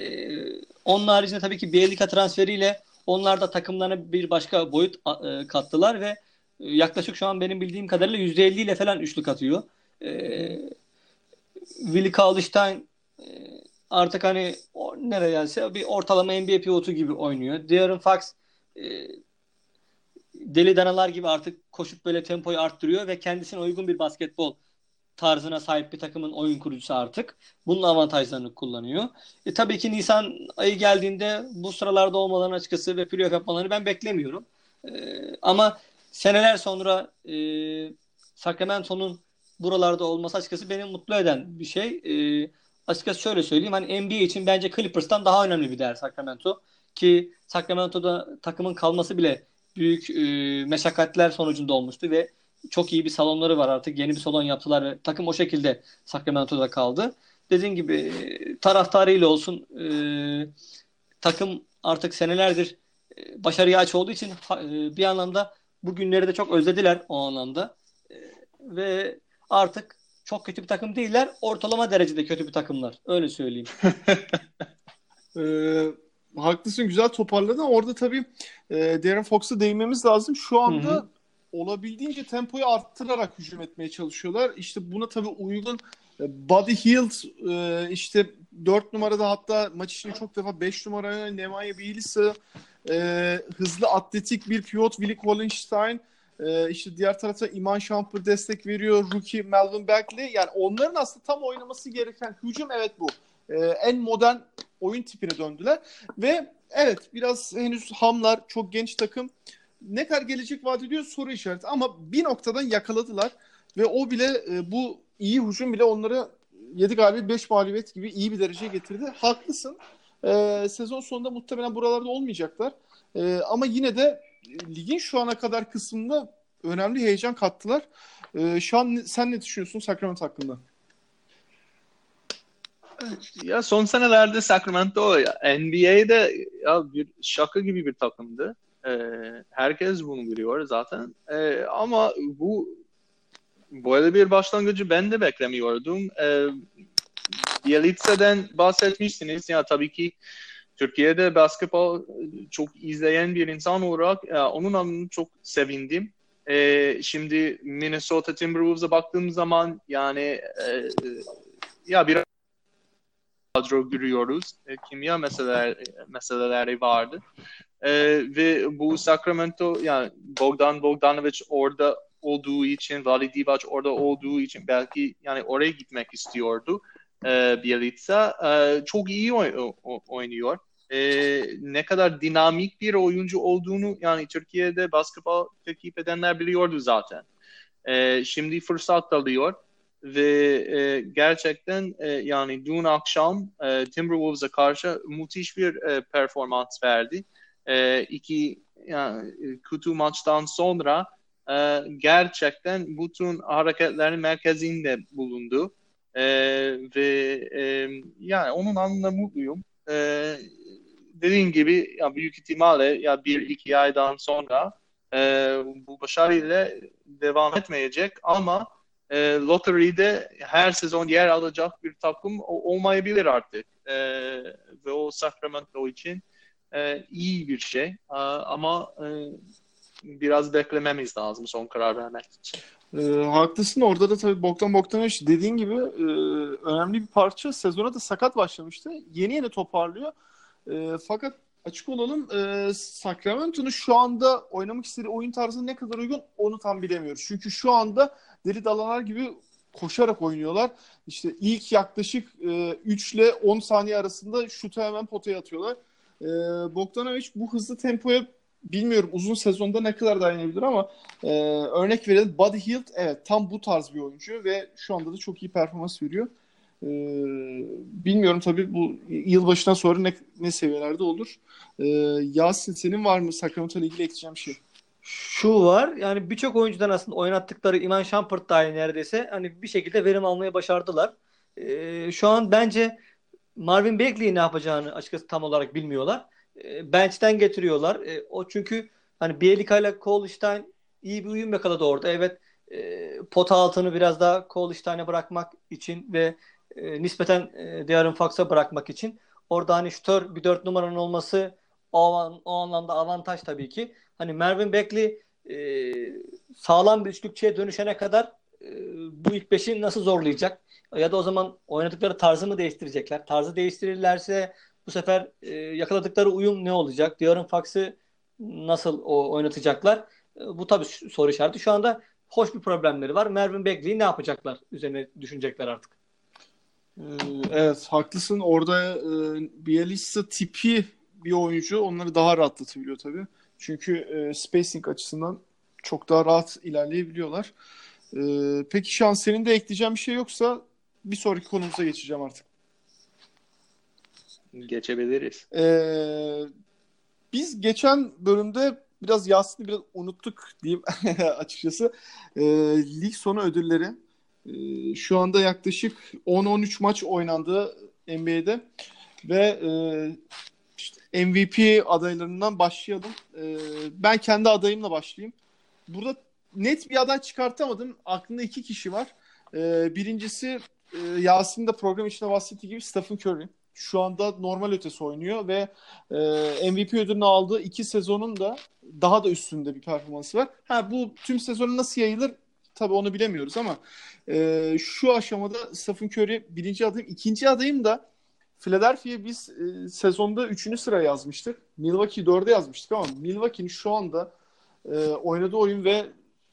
Speaker 3: onun haricinde tabii ki Bielika transferiyle onlar da takımlarına bir başka boyut e, kattılar ve yaklaşık şu an benim bildiğim kadarıyla %50 ile falan üçlük atıyor. Ee, Willi Kalıştain e, artık hani nereye gelse bir ortalama NBA pivotu gibi oynuyor. De'Aaron Fox e, deli danalar gibi artık koşup böyle tempoyu arttırıyor ve kendisine uygun bir basketbol tarzına sahip bir takımın oyun kurucusu artık. Bunun avantajlarını kullanıyor. E, tabii ki Nisan ayı geldiğinde bu sıralarda olmalarını açıkçası ve playoff yapmalarını ben beklemiyorum. E, ama seneler sonra e, Sacramento'nun buralarda olması açıkçası beni mutlu eden bir şey. E, açıkçası şöyle söyleyeyim. Hani NBA için bence Clippers'tan daha önemli bir değer Sacramento. Ki Sacramento'da takımın kalması bile büyük e, meşakkatler sonucunda olmuştu ve çok iyi bir salonları var artık. Yeni bir salon yaptılar ve takım o şekilde Sacramento'da kaldı. Dediğim gibi taraftarıyla olsun e, takım artık senelerdir e, başarıya aç olduğu için e, bir anlamda bu günleri de çok özlediler o anlamda. E, ve artık çok kötü bir takım değiller. Ortalama derecede kötü bir takımlar. Öyle söyleyeyim.
Speaker 1: ee, haklısın güzel toparladın. Orada tabii e, Darren Fox'a değinmemiz lazım. Şu anda Hı-hı. Olabildiğince tempoyu arttırarak hücum etmeye çalışıyorlar. İşte buna tabii uygun e, Buddy Hield e, işte 4 numarada hatta maç içinde çok defa 5 numaraya Nemanja Bielis'a e, hızlı atletik bir pivot Willi Wallenstein e, işte diğer tarafa Iman Shumpert destek veriyor. Rookie Melvin Bagley. Yani onların aslında tam oynaması gereken hücum evet bu. En modern oyun tipine döndüler. Ve evet biraz henüz hamlar. Çok genç takım. Ne kadar gelecek vaat ediyor soru işareti. Ama bir noktadan yakaladılar. Ve o bile e, bu iyi hücum bile onları 7 galibiyet 5 mağlubiyet gibi iyi bir dereceye getirdi. Haklısın. E, sezon sonunda muhtemelen buralarda olmayacaklar. E, ama yine de ligin şu ana kadar kısmında önemli heyecan kattılar. E, şu an sen ne düşünüyorsun Sacramento hakkında?
Speaker 2: Ya son senelerde Sacramento NBA'de ya bir şaka gibi bir takımdı. Ee, herkes bunu biliyor zaten. Ee, ama bu böyle bir başlangıcı ben de beklemiyordum. Ee, Bielitsa'dan bahsetmişsiniz. Ya tabii ki Türkiye'de basketbol çok izleyen bir insan olarak e, onun adına çok sevindim. E, şimdi Minnesota Timberwolves'a baktığım zaman yani e, ya bir kadro görüyoruz. E, kimya meseleler, meseleleri vardı. E, ve bu Sacramento yani Bogdan Bogdanovic orada olduğu için, Vali Divac orada olduğu için belki yani oraya gitmek istiyordu e, Bielitsa. E, çok iyi oy- oynuyor. E, ne kadar dinamik bir oyuncu olduğunu yani Türkiye'de basketbol takip edenler biliyordu zaten. E, şimdi fırsat alıyor ve e, gerçekten e, yani dün akşam e, Timberwolves'a karşı müthiş bir e, performans verdi. E, iki yani, kötü maçtan sonra e, gerçekten bütün hareketlerin merkezinde bulundu. E, ve e, yani onun anlamda mutluyum. E, dediğin gibi ya büyük ihtimalle ya bir iki aydan sonra e, bu başarıyla devam etmeyecek ama e, lottery'de her sezon yer alacak bir takım olmayabilir artık. E, ve o Sacramento için e, iyi bir şey. E, ama e, biraz beklememiz lazım son karar vermek için.
Speaker 1: E, haklısın. Orada da tabii Bogdan Bogdanovic dediğin gibi e, önemli bir parça. Sezona da sakat başlamıştı. Yeni yeni toparlıyor. E, fakat açık olalım e, Sacramento'nun şu anda oynamak istediği oyun tarzı ne kadar uygun onu tam bilemiyoruz. Çünkü şu anda deli dalalar gibi koşarak oynuyorlar. İşte ilk yaklaşık e, 3 ile 10 saniye arasında şutu hemen potaya atıyorlar. E, Bogdanovic bu hızlı tempoya bilmiyorum uzun sezonda ne kadar dayanabilir ama e, örnek verelim Buddy Hield evet tam bu tarz bir oyuncu ve şu anda da çok iyi performans veriyor. E, bilmiyorum tabii bu yılbaşından sonra ne, ne seviyelerde olur. E, Yasin senin var mı Sacramento ile ilgili ekleyeceğim şey?
Speaker 3: Şu var yani birçok oyuncudan aslında oynattıkları Iman Shumpert dahil neredeyse hani bir şekilde verim almaya başardılar. E, şu an bence Marvin Bagley'i ne yapacağını açıkçası tam olarak bilmiyorlar. E, bench'ten getiriyorlar. E, o çünkü hani Bielika ile Kolstein iyi bir uyum yakaladı orada. Evet e, pota altını biraz daha Kolstein'e bırakmak için ve e, nispeten e, De'Aaron Fox'a bırakmak için. Orada hani şutör bir dört numaranın olması o, o anlamda avantaj tabii ki. Hani Mervin Beckley e, sağlam bir üçlükçüye dönüşene kadar e, bu ilk beşi nasıl zorlayacak? Ya da o zaman oynadıkları tarzı mı değiştirecekler? Tarzı değiştirirlerse bu sefer e, yakaladıkları uyum ne olacak? De'Aaron Fox'ı nasıl o, oynatacaklar? E, bu tabii soru işareti. Şu anda hoş bir problemleri var. Mervin Bagley'i ne yapacaklar üzerine düşünecekler artık.
Speaker 1: Ee, evet haklısın. Orada e, Bielitsa tipi bir oyuncu onları daha rahatlatabiliyor tabii. Çünkü e, spacing açısından çok daha rahat ilerleyebiliyorlar. E, peki senin de ekleyeceğim bir şey yoksa bir sonraki konumuza geçeceğim artık.
Speaker 2: Geçebiliriz.
Speaker 1: Ee, biz geçen bölümde biraz Yasin'i biraz unuttuk diyeyim açıkçası. Ee, lig sonu ödülleri. Ee, şu anda yaklaşık 10-13 maç oynandı NBA'de ve e, MVP adaylarından başlayalım. Ee, ben kendi adayımla başlayayım. Burada net bir aday çıkartamadım. Aklımda iki kişi var. Ee, birincisi e, Yasin de program içinde bahsettiği gibi Stephen Curry şu anda normal ötesi oynuyor ve e, MVP ödülünü aldığı iki sezonun da daha da üstünde bir performansı var. Ha bu tüm sezonu nasıl yayılır tabii onu bilemiyoruz ama e, şu aşamada Stephen Curry birinci adayım. ikinci adayım da Philadelphia biz e, sezonda üçüncü sıra yazmıştık. Milwaukee dörde yazmıştık ama Milwaukee'nin şu anda e, oynadığı oyun ve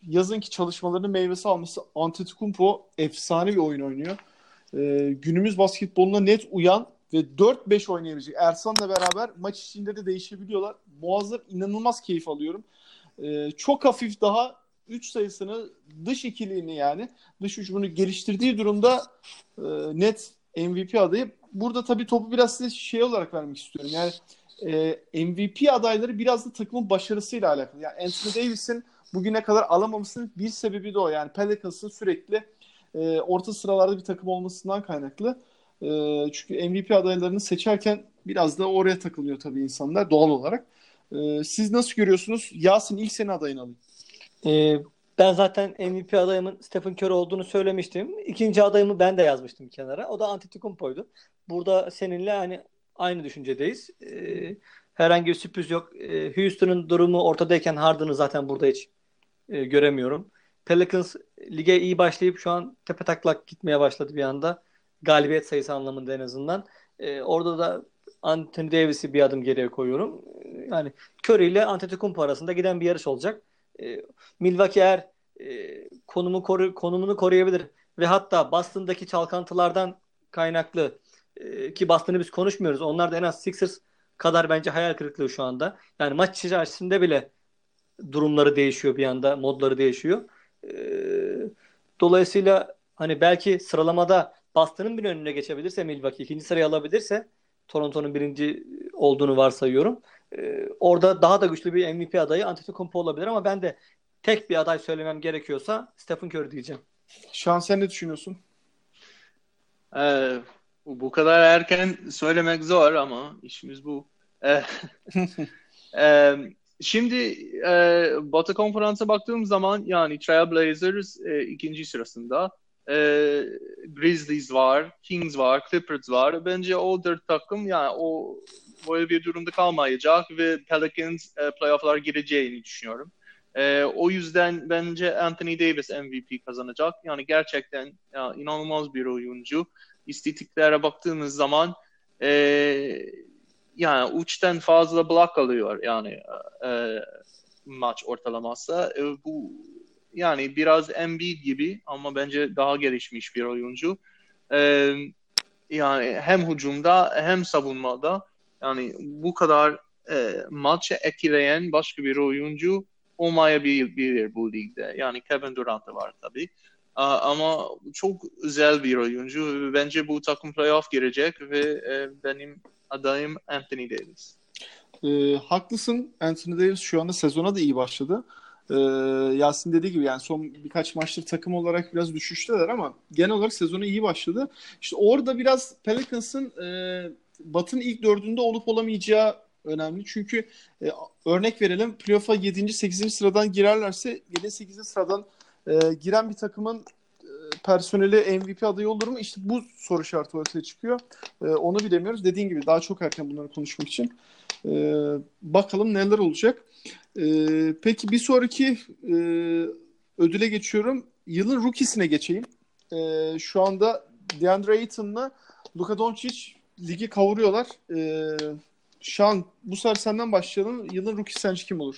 Speaker 1: yazınki çalışmalarının meyvesi alması Antetokounmpo efsane bir oyun oynuyor. E, günümüz basketboluna net uyan ve 4-5 oynayabilecek. Ersan'la beraber maç içinde de değişebiliyorlar. Muazzam inanılmaz keyif alıyorum. Ee, çok hafif daha 3 sayısını dış ikiliğini yani dış ucunu geliştirdiği durumda e, net MVP adayı. Burada tabii topu biraz size şey olarak vermek istiyorum. Yani e, MVP adayları biraz da takımın başarısıyla alakalı. Yani Anthony Davis'in bugüne kadar alamamasının bir sebebi de o. Yani Pelicans'ın sürekli e, orta sıralarda bir takım olmasından kaynaklı. E, çünkü MVP adaylarını seçerken biraz da oraya takılıyor tabii insanlar doğal olarak. E, siz nasıl görüyorsunuz? Yasin ilk seni adayını alayım.
Speaker 3: E, ben zaten MVP adayımın Stephen Curry olduğunu söylemiştim. İkinci adayımı ben de yazmıştım kenara. O da Antetokounmpo'ydu. Burada seninle hani aynı düşüncedeyiz. E, herhangi bir sürpriz yok. E, Houston'ın durumu ortadayken Harden'ı zaten burada hiç e, göremiyorum. Pelicans lige iyi başlayıp şu an tepe taklak gitmeye başladı bir anda galibiyet sayısı anlamında en azından. E, orada da Anthony Davis'i bir adım geriye koyuyorum. Yani Curry ile Antetokounmpo arasında giden bir yarış olacak. E, Milwaukee eğer e, konumu koru, konumunu koruyabilir ve hatta Boston'daki çalkantılardan kaynaklı e, ki Boston'ı biz konuşmuyoruz. Onlar da en az Sixers kadar bence hayal kırıklığı şu anda. Yani maç içerisinde bile durumları değişiyor bir anda, modları değişiyor. Dolayısıyla hani belki sıralamada Boston'ın bir önüne geçebilirse Milwaukee ikinci sırayı alabilirse Toronto'nun birinci olduğunu varsayıyorum. Ee, orada daha da güçlü bir MVP adayı Antetokounmpo olabilir ama ben de tek bir aday söylemem gerekiyorsa Stephen Curry diyeceğim.
Speaker 1: Şan sen ne düşünüyorsun?
Speaker 2: Ee, bu kadar erken söylemek zor ama işimiz bu. Ee, e, şimdi e, Batı konferansa baktığım zaman yani Trailblazers e, ikinci sırasında e, Grizzlies var, Kings var, Clippers var. Bence o dört takım yani o böyle bir durumda kalmayacak ve Pelicans e, playoff'lar gireceğini düşünüyorum. E, o yüzden bence Anthony Davis MVP kazanacak. Yani gerçekten ya, inanılmaz bir oyuncu. İstatistiklere baktığımız zaman e, yani uçtan fazla block alıyor yani e, maç ortalaması. E, bu yani biraz Embiid gibi ama bence daha gelişmiş bir oyuncu. Ee, yani hem hücumda hem savunmada yani bu kadar e, maçı etkileyen başka bir oyuncu olmayabilir bu ligde. Yani Kevin Durant var tabii. Ama çok özel bir oyuncu. Bence bu takım playoff girecek ve e, benim adayım Anthony Davis.
Speaker 1: E, haklısın. Anthony Davis şu anda sezona da iyi başladı. Ee, Yasin dediği gibi yani son birkaç maçtır takım olarak biraz düşüşteler ama genel olarak sezonu iyi başladı. İşte orada biraz Pelicans'ın e, Batın ilk dördünde olup olamayacağı önemli. Çünkü e, örnek verelim playoff'a 7. 8. sıradan girerlerse 7. 8. sıradan e, giren bir takımın e, personeli MVP adayı olur mu? İşte bu soru şartı ortaya çıkıyor. E, onu bilemiyoruz. Dediğin gibi daha çok erken bunları konuşmak için. E, bakalım neler olacak. Ee, peki bir sonraki e, ödüle geçiyorum. Yılın rookie'sine geçeyim. Ee, şu anda DeAndre Ayton'la Luka Doncic ligi kavuruyorlar. Ee, Şan bu sefer senden başlayalım. Yılın rookie sence kim olur?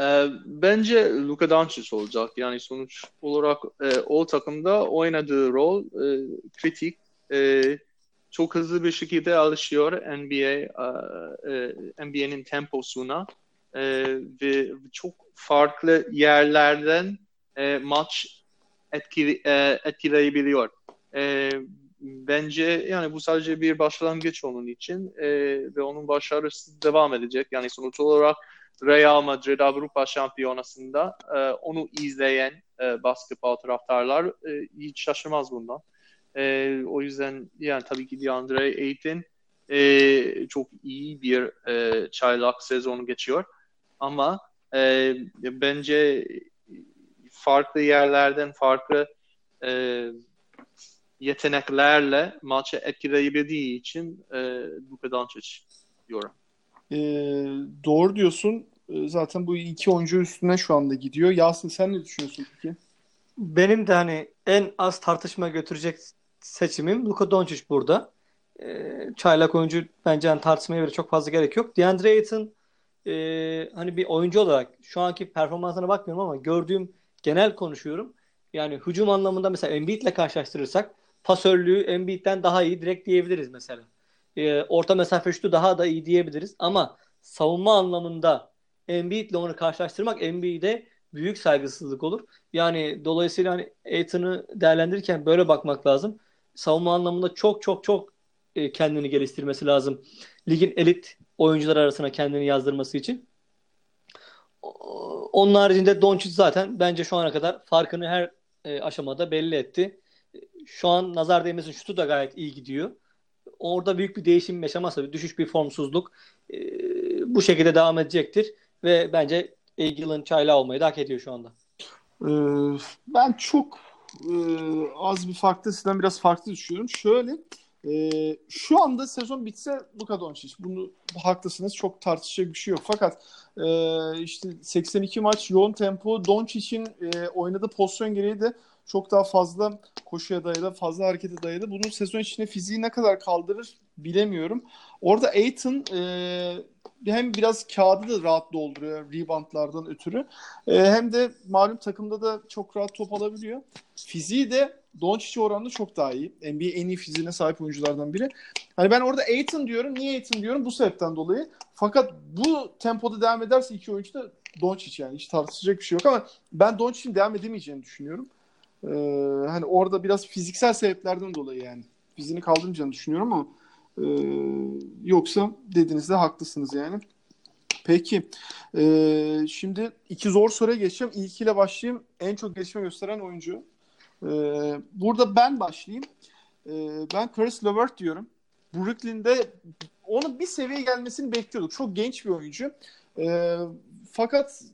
Speaker 2: Ee, bence Luka Doncic olacak. Yani sonuç olarak e, o takımda oynadığı rol e, kritik. E, çok hızlı bir şekilde alışıyor NBA e, e NBA'nin temposuna e, ve çok farklı yerlerden e, maç etkili, e, etkileyebiliyor. E, bence yani bu sadece bir başlangıç onun için e, ve onun başarısı devam edecek. Yani sonuç olarak Real Madrid Avrupa Şampiyonası'nda e, onu izleyen e, basketbol taraftarlar e, hiç şaşırmaz bundan. E, o yüzden yani tabii ki DeAndre Ayton e, çok iyi bir e, çaylak sezonu geçiyor. Ama e, bence farklı yerlerden farklı e, yeteneklerle maçı etkileyebildiği için e, Luka Doncic diyorum.
Speaker 1: E, doğru diyorsun. E, zaten bu iki oyuncu üstüne şu anda gidiyor. Yasin sen ne düşünüyorsun peki?
Speaker 3: Benim de hani en az tartışma götürecek seçimim Luka Doncic burada. E, çaylak oyuncu bence hani tartışmaya göre çok fazla gerek yok. DeAndre Ayton e, hani bir oyuncu olarak şu anki performansına bakmıyorum ama gördüğüm genel konuşuyorum. Yani hücum anlamında mesela Embiid'le karşılaştırırsak pasörlüğü Embiid'den daha iyi direkt diyebiliriz mesela. E, orta mesafe şutu daha da iyi diyebiliriz ama savunma anlamında Embiid'le onu karşılaştırmak Embiid'e büyük saygısızlık olur. Yani dolayısıyla hani Aiton'u değerlendirirken böyle bakmak lazım. Savunma anlamında çok çok çok e, kendini geliştirmesi lazım. Ligin elit oyuncular arasına kendini yazdırması için. Onun haricinde Doncic zaten bence şu ana kadar farkını her e, aşamada belli etti. Şu an nazar değmesin şutu da gayet iyi gidiyor. Orada büyük bir değişim yaşamazsa bir düşüş bir formsuzluk e, bu şekilde devam edecektir ve bence Eagle'ın çayla olmayı da hak ediyor şu anda.
Speaker 1: Ee, ben çok e, az bir farklı sizden biraz farklı düşünüyorum. Şöyle e, şu anda sezon bitse Luka Doncic. Bunu haklısınız. Çok tartışacak bir şey yok. Fakat e, işte 82 maç yoğun tempo Doncic'in e, oynadığı pozisyon gereği de çok daha fazla koşuya dayalı, fazla harekete dayalı. Bunun sezon içinde fiziği ne kadar kaldırır bilemiyorum. Orada Aiton e, hem biraz kağıdı da rahat dolduruyor reboundlardan ötürü. E, hem de malum takımda da çok rahat top alabiliyor. Fiziği de Doncic'e oranında çok daha iyi. NBA en iyi fiziğine sahip oyunculardan biri. Hani ben orada Aiton diyorum. Niye Aiton diyorum? Bu sebepten dolayı. Fakat bu tempoda devam ederse iki oyuncu da Doncic yani. Hiç tartışacak bir şey yok ama ben Doncic'in devam edemeyeceğini düşünüyorum. Ee, hani orada biraz fiziksel sebeplerden dolayı yani. Fiziğini kaldırmayacağını düşünüyorum ama e, yoksa dediğinizde haklısınız yani. Peki. E, şimdi iki zor soruya geçeceğim. İlkiyle başlayayım. En çok gelişme gösteren oyuncu. E, burada ben başlayayım. E, ben Chris Levert diyorum. Brooklyn'de onun bir seviyeye gelmesini bekliyorduk. Çok genç bir oyuncu. E, fakat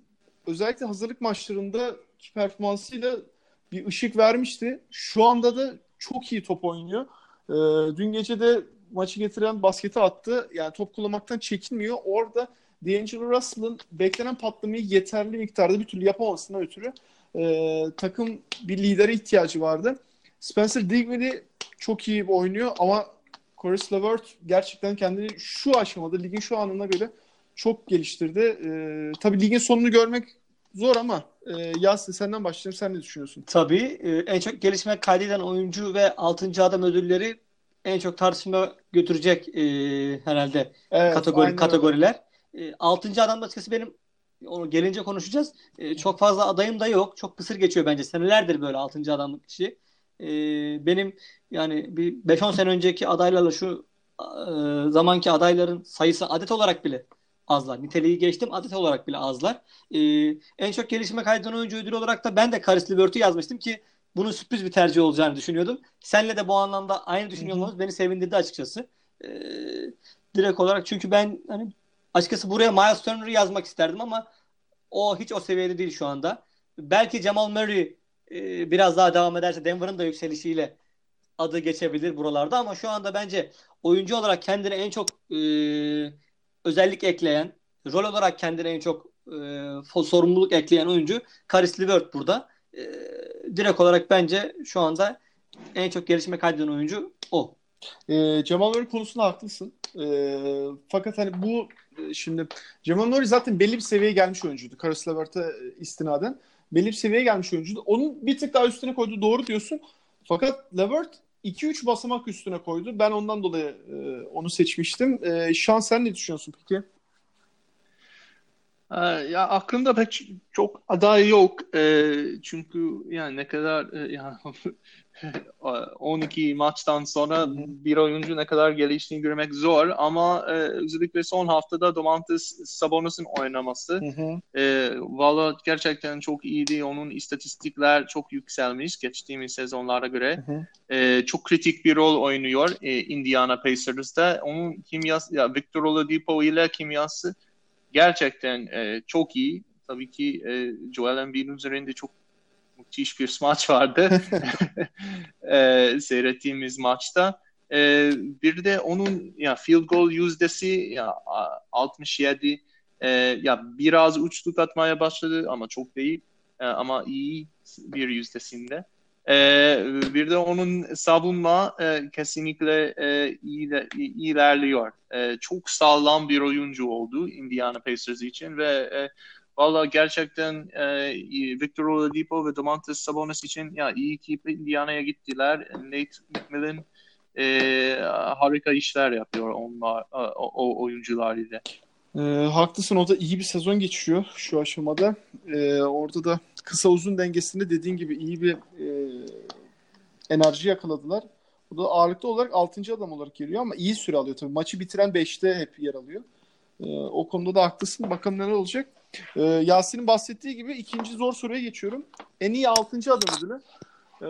Speaker 1: özellikle hazırlık maçlarında performansıyla bir ışık vermişti. Şu anda da çok iyi top oynuyor. E, dün gece de maçı getiren basketi attı. Yani top kullanmaktan çekinmiyor. Orada D'Angelo Russell'ın beklenen patlamayı yeterli miktarda bir türlü yapamamasına ötürü e, takım bir lidere ihtiyacı vardı. Spencer Dinwiddie çok iyi oynuyor ama Chris LeVert gerçekten kendini şu aşamada ligin şu anına göre çok geliştirdi. E, tabii ligin sonunu görmek zor ama e, Yasin senden başlayalım. Sen ne düşünüyorsun?
Speaker 3: Tabii. E, en çok gelişme kaydeden oyuncu ve 6. adam ödülleri en çok tartışma götürecek e, herhalde evet, kategori kategoriler. E, 6. adam açıkçası benim onu gelince konuşacağız. E, çok fazla adayım da yok. Çok kısır geçiyor bence. Senelerdir böyle 6. adamlık kişi. E, benim yani bir 5-10 sene önceki adaylarla şu e, zamanki adayların sayısı adet olarak bile azlar. Niteliği geçtim adet olarak bile azlar. Ee, en çok gelişme kaydeden oyuncu ödülü olarak da ben de Karis Levert'ü yazmıştım ki bunun sürpriz bir tercih olacağını düşünüyordum. Senle de bu anlamda aynı düşünüyor olmamız beni sevindirdi açıkçası. Ee, direkt olarak çünkü ben hani açıkçası buraya Miles Turner'ı yazmak isterdim ama o hiç o seviyede değil şu anda. Belki Jamal Murray e, biraz daha devam ederse Denver'ın da yükselişiyle adı geçebilir buralarda ama şu anda bence oyuncu olarak kendine en çok e, özellik ekleyen, rol olarak kendine en çok e, sorumluluk ekleyen oyuncu Karis LeVert burada. E, direkt olarak bence şu anda en çok gelişme kaydeden oyuncu o.
Speaker 1: E, Cemal Murray konusunda haklısın. E, fakat hani bu E, şimdi Jamal Murray zaten belli bir seviyeye gelmiş oyuncuydu. Karis Levert'e e, istinaden. Belli bir seviyeye gelmiş oyuncuydu. Onun bir tık daha üstüne koydu. Doğru diyorsun. Fakat Levert 2-3 basamak üstüne koydu. Ben ondan dolayı e, onu seçmiştim. E, Şan sen ne düşünüyorsun peki?
Speaker 2: Ee, ya aklımda pek çok aday yok. Ee, çünkü yani ne kadar e, yani 12 maçtan sonra bir oyuncu ne kadar geliştiğini görmek zor ama e, özellikle son haftada Domantas Sabonis'in oynaması e, valla gerçekten çok iyiydi. Onun istatistikler çok yükselmiş geçtiğimiz sezonlara göre. E, çok kritik bir rol oynuyor e, Indiana Pacers'da. Onun kimyası, ya Victor Oladipo ile kimyası gerçekten e, çok iyi. Tabii ki e, Joel Embiid'in üzerinde çok müthiş bir smaç vardı e, seyrettiğimiz maçta. E, bir de onun ya field goal yüzdesi ya 67 e, ya biraz uçluk atmaya başladı ama çok değil e, ama iyi bir yüzdesinde. E, bir de onun savunma e, kesinlikle e, iyi, iyi ilerliyor. E, çok sağlam bir oyuncu oldu Indiana Pacers için ve e, Valla gerçekten e, Victor Oladipo ve Domantas Sabonis için ya iyi ki Indiana'ya gittiler. Nate McMillan e, harika işler yapıyor onlar o, o oyuncular ile.
Speaker 1: E, haklısın o da iyi bir sezon geçiriyor şu aşamada. E, orada da kısa uzun dengesinde dediğin gibi iyi bir e, enerji yakaladılar. O da ağırlıklı olarak 6. adam olarak geliyor ama iyi süre alıyor tabii. Maçı bitiren 5'te hep yer alıyor. E, o konuda da haklısın. Bakalım neler olacak. E, Yasin'in bahsettiği gibi ikinci zor soruya geçiyorum. En iyi 6. adam ödülü. E,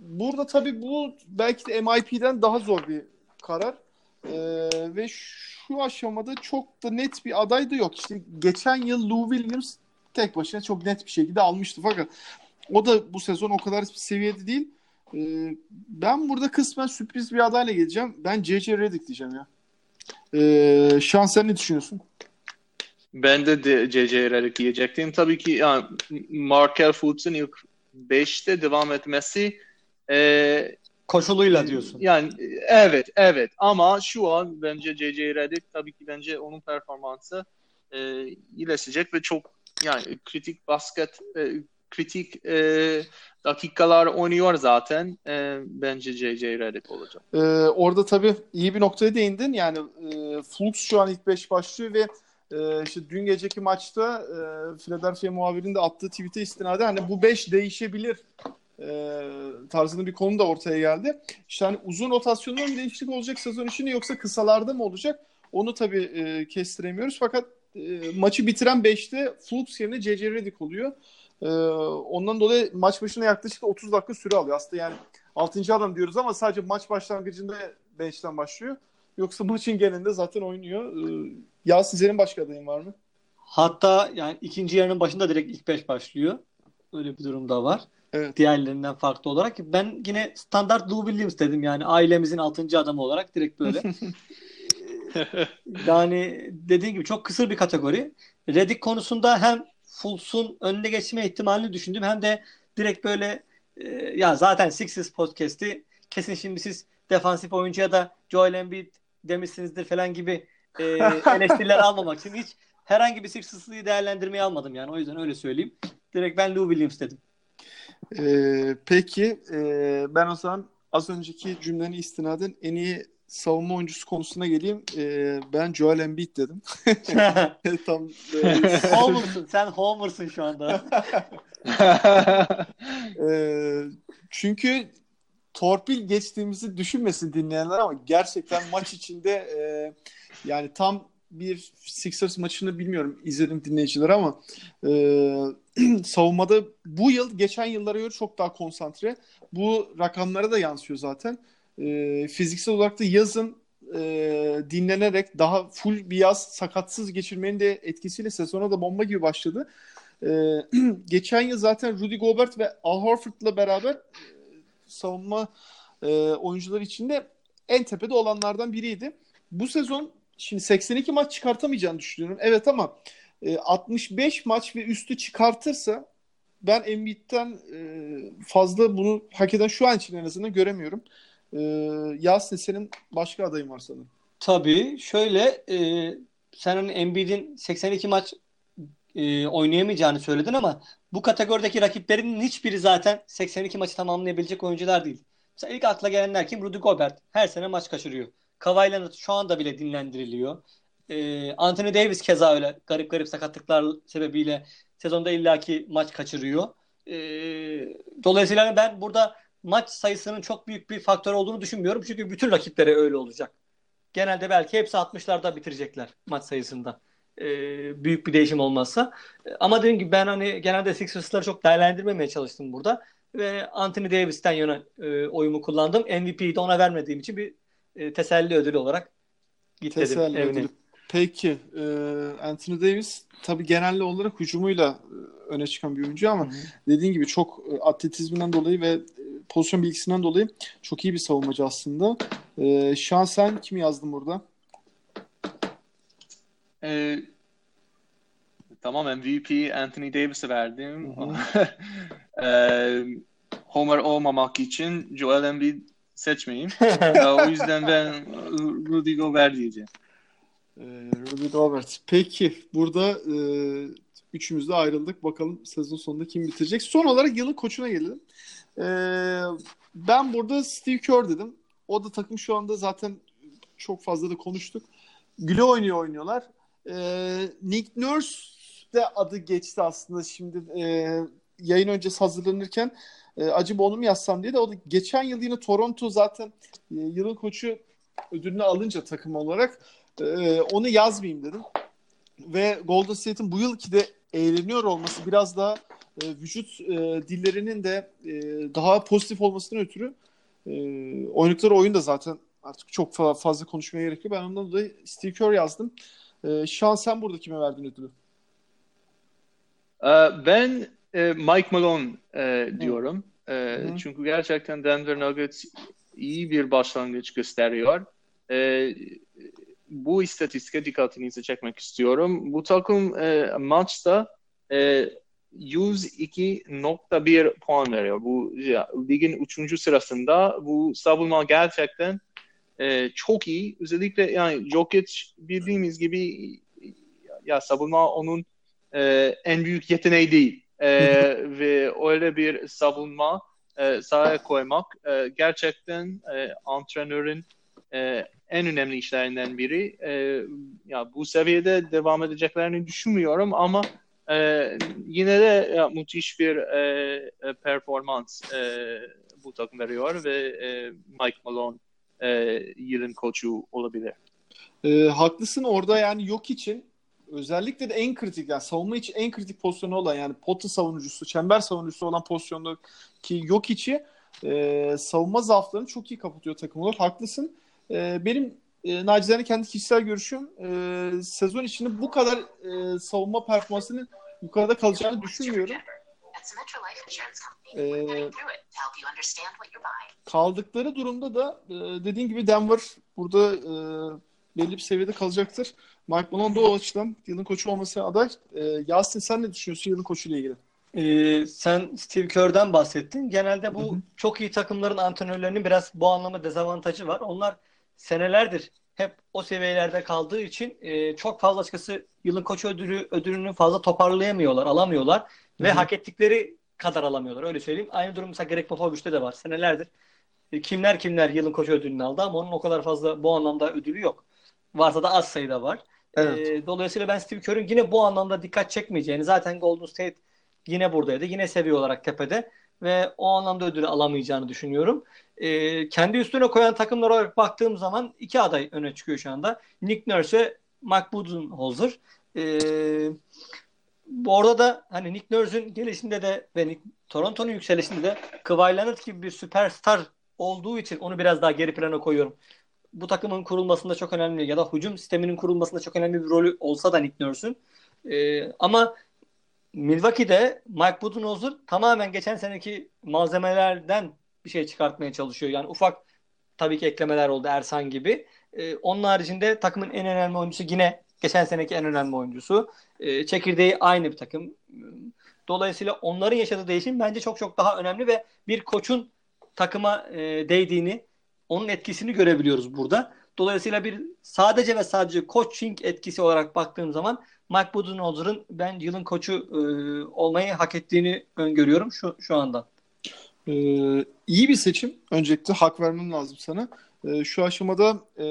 Speaker 1: burada tabii bu belki de MIP'den daha zor bir karar. E, ve şu aşamada çok da net bir aday da yok. İşte geçen yıl Lou Williams tek başına çok net bir şekilde almıştı. Fakat o da bu sezon o kadar seviyede değil. Ee, ben burada kısmen sürpriz bir adayla geleceğim. Ben C.C. Redick diyeceğim ya. Ee, Şan sen ne düşünüyorsun?
Speaker 2: Ben de C.C. Redick diyecektim. Tabii ki yani Markel Fultz'un ilk 5'te devam etmesi e,
Speaker 3: koşuluyla diyorsun.
Speaker 2: Yani evet evet ama şu an bence C.C. Redick tabii ki bence onun performansı e, iyileşecek ve çok yani kritik basket e, kritik e, dakikalar oynuyor zaten. E, bence J.J. Redick olacak.
Speaker 1: Ee, orada tabii iyi bir noktaya değindin. Yani e, Flux şu an ilk 5 başlıyor ve e, işte dün geceki maçta e, Philadelphia muhabirinin de attığı tweet'e istinaden hani bu 5 değişebilir e, tarzında bir konu da ortaya geldi. İşte hani uzun rotasyonda mı değişiklik olacak sezon içinde yoksa kısalarda mı olacak? Onu tabii e, kestiremiyoruz. Fakat e, maçı bitiren 5'te Flux yerine J.J. Redick oluyor. Ee, ondan dolayı maç başına yaklaşık 30 dakika süre alıyor. Aslında yani 6. adam diyoruz ama sadece maç başlangıcında bench'ten başlıyor. Yoksa maçın genelinde zaten oynuyor. Ee, ya sizlerin başka adayın var mı?
Speaker 3: Hatta yani ikinci yarının başında direkt ilk 5 başlıyor. Öyle bir durum da var. Evet. Diğerlerinden farklı olarak. Ben yine standart Lou Williams dedim yani ailemizin 6. adamı olarak direkt böyle. yani dediğim gibi çok kısır bir kategori. Redick konusunda hem Fultz'un önüne geçme ihtimalini düşündüm. Hem de direkt böyle e, ya zaten Sixers podcast'i kesin şimdi siz defansif oyuncuya da Joel Embiid demişsinizdir falan gibi e, eleştiriler almamak için hiç herhangi bir Sixers'ı değerlendirmeyi almadım yani. O yüzden öyle söyleyeyim. Direkt ben Lou Williams dedim.
Speaker 1: Ee, peki e, ben o zaman az önceki cümleni istinaden en iyi savunma oyuncusu konusuna geleyim. E, ben Joel Embiid dedim.
Speaker 3: Tam e, Homer'sın. Sen Homer'sın şu anda.
Speaker 1: e, çünkü torpil geçtiğimizi düşünmesin dinleyenler ama gerçekten maç içinde e, yani tam bir Sixers maçını bilmiyorum izledim dinleyiciler ama e, savunmada bu yıl geçen yıllara göre çok daha konsantre. Bu rakamlara da yansıyor zaten e, fiziksel olarak da yazın e, dinlenerek daha full bir yaz sakatsız geçirmenin de etkisiyle sezona da bomba gibi başladı. E, geçen yıl zaten Rudy Gobert ve Al Horford'la beraber e, savunma e, oyuncular içinde en tepede olanlardan biriydi. Bu sezon şimdi 82 maç çıkartamayacağını düşünüyorum. Evet ama e, 65 maç ve üstü çıkartırsa ben Embiid'den e, fazla bunu hak eden şu an için en azından göremiyorum. Ee, Yasin senin başka adayın var sanırım.
Speaker 3: Tabii. Şöyle e, sen hani Embiid'in 82 maç e, oynayamayacağını söyledin ama bu kategorideki rakiplerinin hiçbiri zaten 82 maçı tamamlayabilecek oyuncular değil. Mesela ilk akla gelenler kim? Rudy Gobert. Her sene maç kaçırıyor. Kawhi Leonard şu anda bile dinlendiriliyor. E, Anthony Davis keza öyle garip garip sakatlıklar sebebiyle sezonda illaki maç kaçırıyor. E, dolayısıyla ben burada maç sayısının çok büyük bir faktör olduğunu düşünmüyorum. Çünkü bütün rakiplere öyle olacak. Genelde belki hepsi 60'larda bitirecekler maç sayısında. E, büyük bir değişim olmazsa. Ama dediğim gibi ben hani genelde Sixers'ları çok değerlendirmemeye çalıştım burada. Ve Anthony Davis'ten yana e, oyumu kullandım. MVP'yi de ona vermediğim için bir e, teselli ödülü olarak git teselli dedim evine.
Speaker 1: Peki e, Anthony Davis tabii genelde olarak hücumuyla e, öne çıkan bir oyuncu ama Hı-hı. dediğin gibi çok e, atletizminden dolayı ve pozisyon bilgisinden dolayı çok iyi bir savunmacı aslında. E, şahsen kimi yazdım burada?
Speaker 2: Ee, tamam MVP Anthony Davis'e verdim. ee, Homer olmamak için Joel Embiid seçmeyeyim. o yüzden ben Rudy Gobert diyeceğim.
Speaker 1: Ee, Rudy Gobert. Peki burada e, üçümüz de ayrıldık. Bakalım sezon sonunda kim bitirecek. Son olarak yılın koçuna gelelim. Ee, ben burada Steve Kerr dedim. O da takım şu anda zaten çok fazla da konuştuk. Güle oynuyor oynuyorlar. Ee, Nick Nurse de adı geçti aslında şimdi e, yayın öncesi hazırlanırken e, acaba onu mu yazsam diye de o da geçen yıl yine Toronto zaten e, yılın koçu ödülünü alınca takım olarak e, onu yazmayayım dedim. Ve Golden State'in bu yılki de eğleniyor olması biraz daha e, vücut e, dillerinin de e, daha pozitif olmasından ötürü e, oynadıkları oyun da zaten artık çok fazla konuşmaya gerek yok. Ben ondan dolayı Steve Kerr yazdım. E, Şan sen burada kime verdin ödülü?
Speaker 2: Ee, ben e, Mike Malone e, diyorum. E, çünkü gerçekten Denver Nuggets iyi bir başlangıç gösteriyor. E, bu istatistike dikkatinizi çekmek istiyorum. Bu takım e, maçta e, 102.1 puan veriyor. Bu ya, ligin 3. sırasında bu savunma gerçekten e, çok iyi. Özellikle yani Jokic bildiğimiz gibi ya savunma onun e, en büyük yeteneği değil. E, ve öyle bir savunma e, sahaya koymak e, gerçekten e, antrenörün e, en önemli işlerinden biri. E, ya bu seviyede devam edeceklerini düşünmüyorum ama e, yine de ya, müthiş bir e, e, performans e, bu takım veriyor ve e, Mike Malone e, yılın koçu olabilir.
Speaker 1: E, haklısın orada yani yok için özellikle de en kritik yani savunma için en kritik pozisyonu olan yani pota savunucusu, çember savunucusu olan pozisyonda ki yok içi e, savunma zaaflarını çok iyi kapatıyor takım olarak. Haklısın. E, benim e, nacizane kendi kişisel görüşüm e, sezon içinde bu kadar e, savunma performansının yukarıda kalacağını düşünmüyorum. E, kaldıkları durumda da e, dediğin gibi Denver burada e, belli bir seviyede kalacaktır. Mike Malone da o açıdan yılın koçu olması aday. E, Yasin sen ne düşünüyorsun yılın koçuyla ilgili?
Speaker 3: Ee, sen Steve Kerr'den bahsettin. Genelde bu hı hı. çok iyi takımların antrenörlerinin biraz bu anlamda dezavantajı var. Onlar senelerdir hep o seviyelerde kaldığı için e, çok fazla açıkçası yılın koç ödülü ödülünü fazla toparlayamıyorlar, alamıyorlar Hı-hı. ve hak ettikleri kadar alamıyorlar. Öyle söyleyeyim. Aynı durum mesela Greg Popovich'te de var. Senelerdir e, kimler kimler yılın koç ödülünü aldı ama onun o kadar fazla bu anlamda ödülü yok. Varsa da az sayıda var. Evet. E, dolayısıyla ben Steve Kerr'ün yine bu anlamda dikkat çekmeyeceğini zaten Golden State yine buradaydı. Yine seviye olarak tepede ve o anlamda ödülü alamayacağını düşünüyorum. E, kendi üstüne koyan takımlar olarak baktığım zaman iki aday öne çıkıyor şu anda. Nick Nurse ve Mike Budenholzer. E, orada da hani Nick Nurse'ün gelişinde de ve Toronto'nun yükselişinde de Kawhi Leonard gibi bir süperstar olduğu için onu biraz daha geri plana koyuyorum. Bu takımın kurulmasında çok önemli ya da hücum sisteminin kurulmasında çok önemli bir rolü olsa da Nick Nurse'ün. Ee, ama Milwaukee'de Mike Budenholzer tamamen geçen seneki malzemelerden bir şey çıkartmaya çalışıyor. Yani ufak tabii ki eklemeler oldu Ersan gibi. Ee, onun haricinde takımın en önemli oyuncusu yine geçen seneki en önemli oyuncusu. Ee, çekirdeği aynı bir takım. Dolayısıyla onların yaşadığı değişim bence çok çok daha önemli ve bir koçun takıma e, değdiğini, onun etkisini görebiliyoruz burada. Dolayısıyla bir sadece ve sadece coaching etkisi olarak baktığım zaman Mike Budenholzer'ın ben yılın koçu e, olmayı hak ettiğini öngörüyorum şu şu anda.
Speaker 1: Ee, iyi bir seçim. Öncelikle hak vermem lazım sana. Ee, şu aşamada e,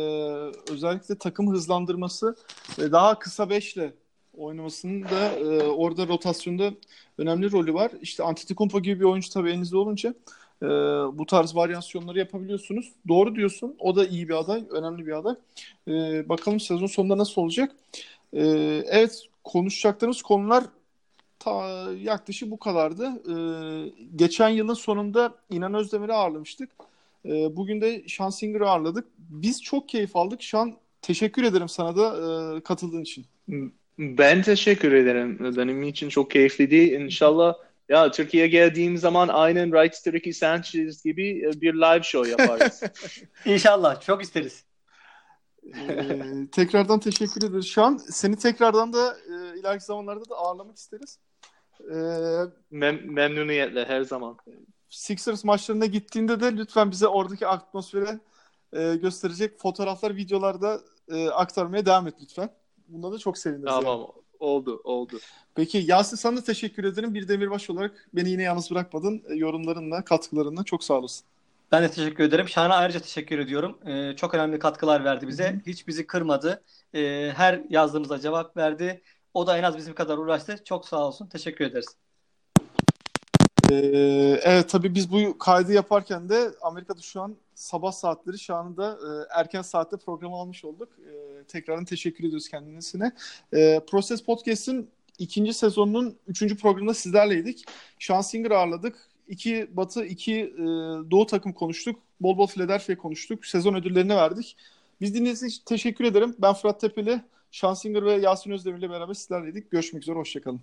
Speaker 1: özellikle takım hızlandırması ve daha kısa beşle oynamasının da e, orada rotasyonda önemli rolü var. İşte Antetokounmpo gibi bir oyuncu tabii elinizde olunca e, bu tarz varyasyonları yapabiliyorsunuz. Doğru diyorsun. O da iyi bir aday, önemli bir aday. E, bakalım sezon sonunda nasıl olacak? E, evet, konuşacaklarımız konular ta, yaklaşık bu kadardı. E, geçen yılın sonunda İnan Özdemir'i ağırlamıştık. E, bugün de Şansinger'ı ağırladık. Biz çok keyif aldık. Şan teşekkür ederim sana da e, katıldığın için.
Speaker 2: Ben teşekkür ederim. Benim için çok keyifliydi. İnşallah ya Türkiye'ye geldiğim zaman aynen Right to Ricky Sanchez gibi e, bir live show yaparız.
Speaker 3: İnşallah. Çok isteriz.
Speaker 1: ee, tekrardan teşekkür ederiz. Şu an seni tekrardan da e, ileriki zamanlarda da ağırlamak isteriz.
Speaker 2: Mem- memnuniyetle her zaman.
Speaker 1: Sixers maçlarına gittiğinde de lütfen bize oradaki atmosferi e, gösterecek fotoğraflar, videolarda e, aktarmaya devam et lütfen. Bunda da çok seviniriz.
Speaker 2: Tamam. Yani. Oldu, oldu.
Speaker 1: Peki Yasin sana da teşekkür ederim. Bir demirbaş olarak beni yine yalnız bırakmadın. E, yorumlarınla, katkılarınla çok sağ olasın.
Speaker 3: Ben de teşekkür ederim. Şahan'a ayrıca teşekkür ediyorum. Ee, çok önemli katkılar verdi bize. Hı-hı. Hiç bizi kırmadı. Ee, her yazdığımızda cevap verdi. O da en az bizim kadar uğraştı. Çok sağ olsun. Teşekkür ederiz.
Speaker 1: Ee, evet tabii biz bu kaydı yaparken de Amerika'da şu an sabah saatleri şu anda e, erken saatte program almış olduk. E, tekrardan teşekkür ediyoruz kendisine. E, Proses Podcast'ın ikinci sezonunun üçüncü programında sizlerleydik. Sean Singer ağırladık. İki Batı, iki e, Doğu takım konuştuk. Bol bol Philadelphia konuştuk. Sezon ödüllerini verdik. Biz dinlediğiniz için teşekkür ederim. Ben Fırat Tepeli, Sean Singer ve Yasin Özdemir'le beraber sizlerleydik. Görüşmek üzere, hoşçakalın.